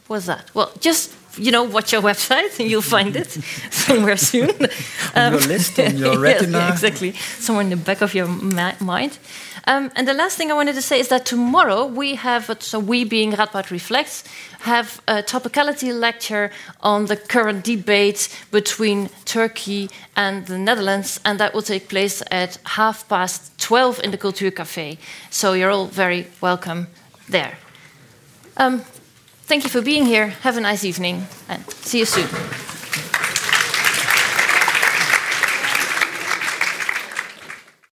what's that? Well, just you know, watch our website and you'll find it somewhere soon. on your list, on your retina. yes, exactly, somewhere in the back of your mi- mind. Um, and the last thing I wanted to say is that tomorrow we have, so we being Radboud Reflects, have a topicality lecture on the current debate between Turkey and the Netherlands, and that will take place at half past 12 in the Cultuurcafé. So you're all very welcome there. Um, thank you for being here. Have a nice evening, and see you soon.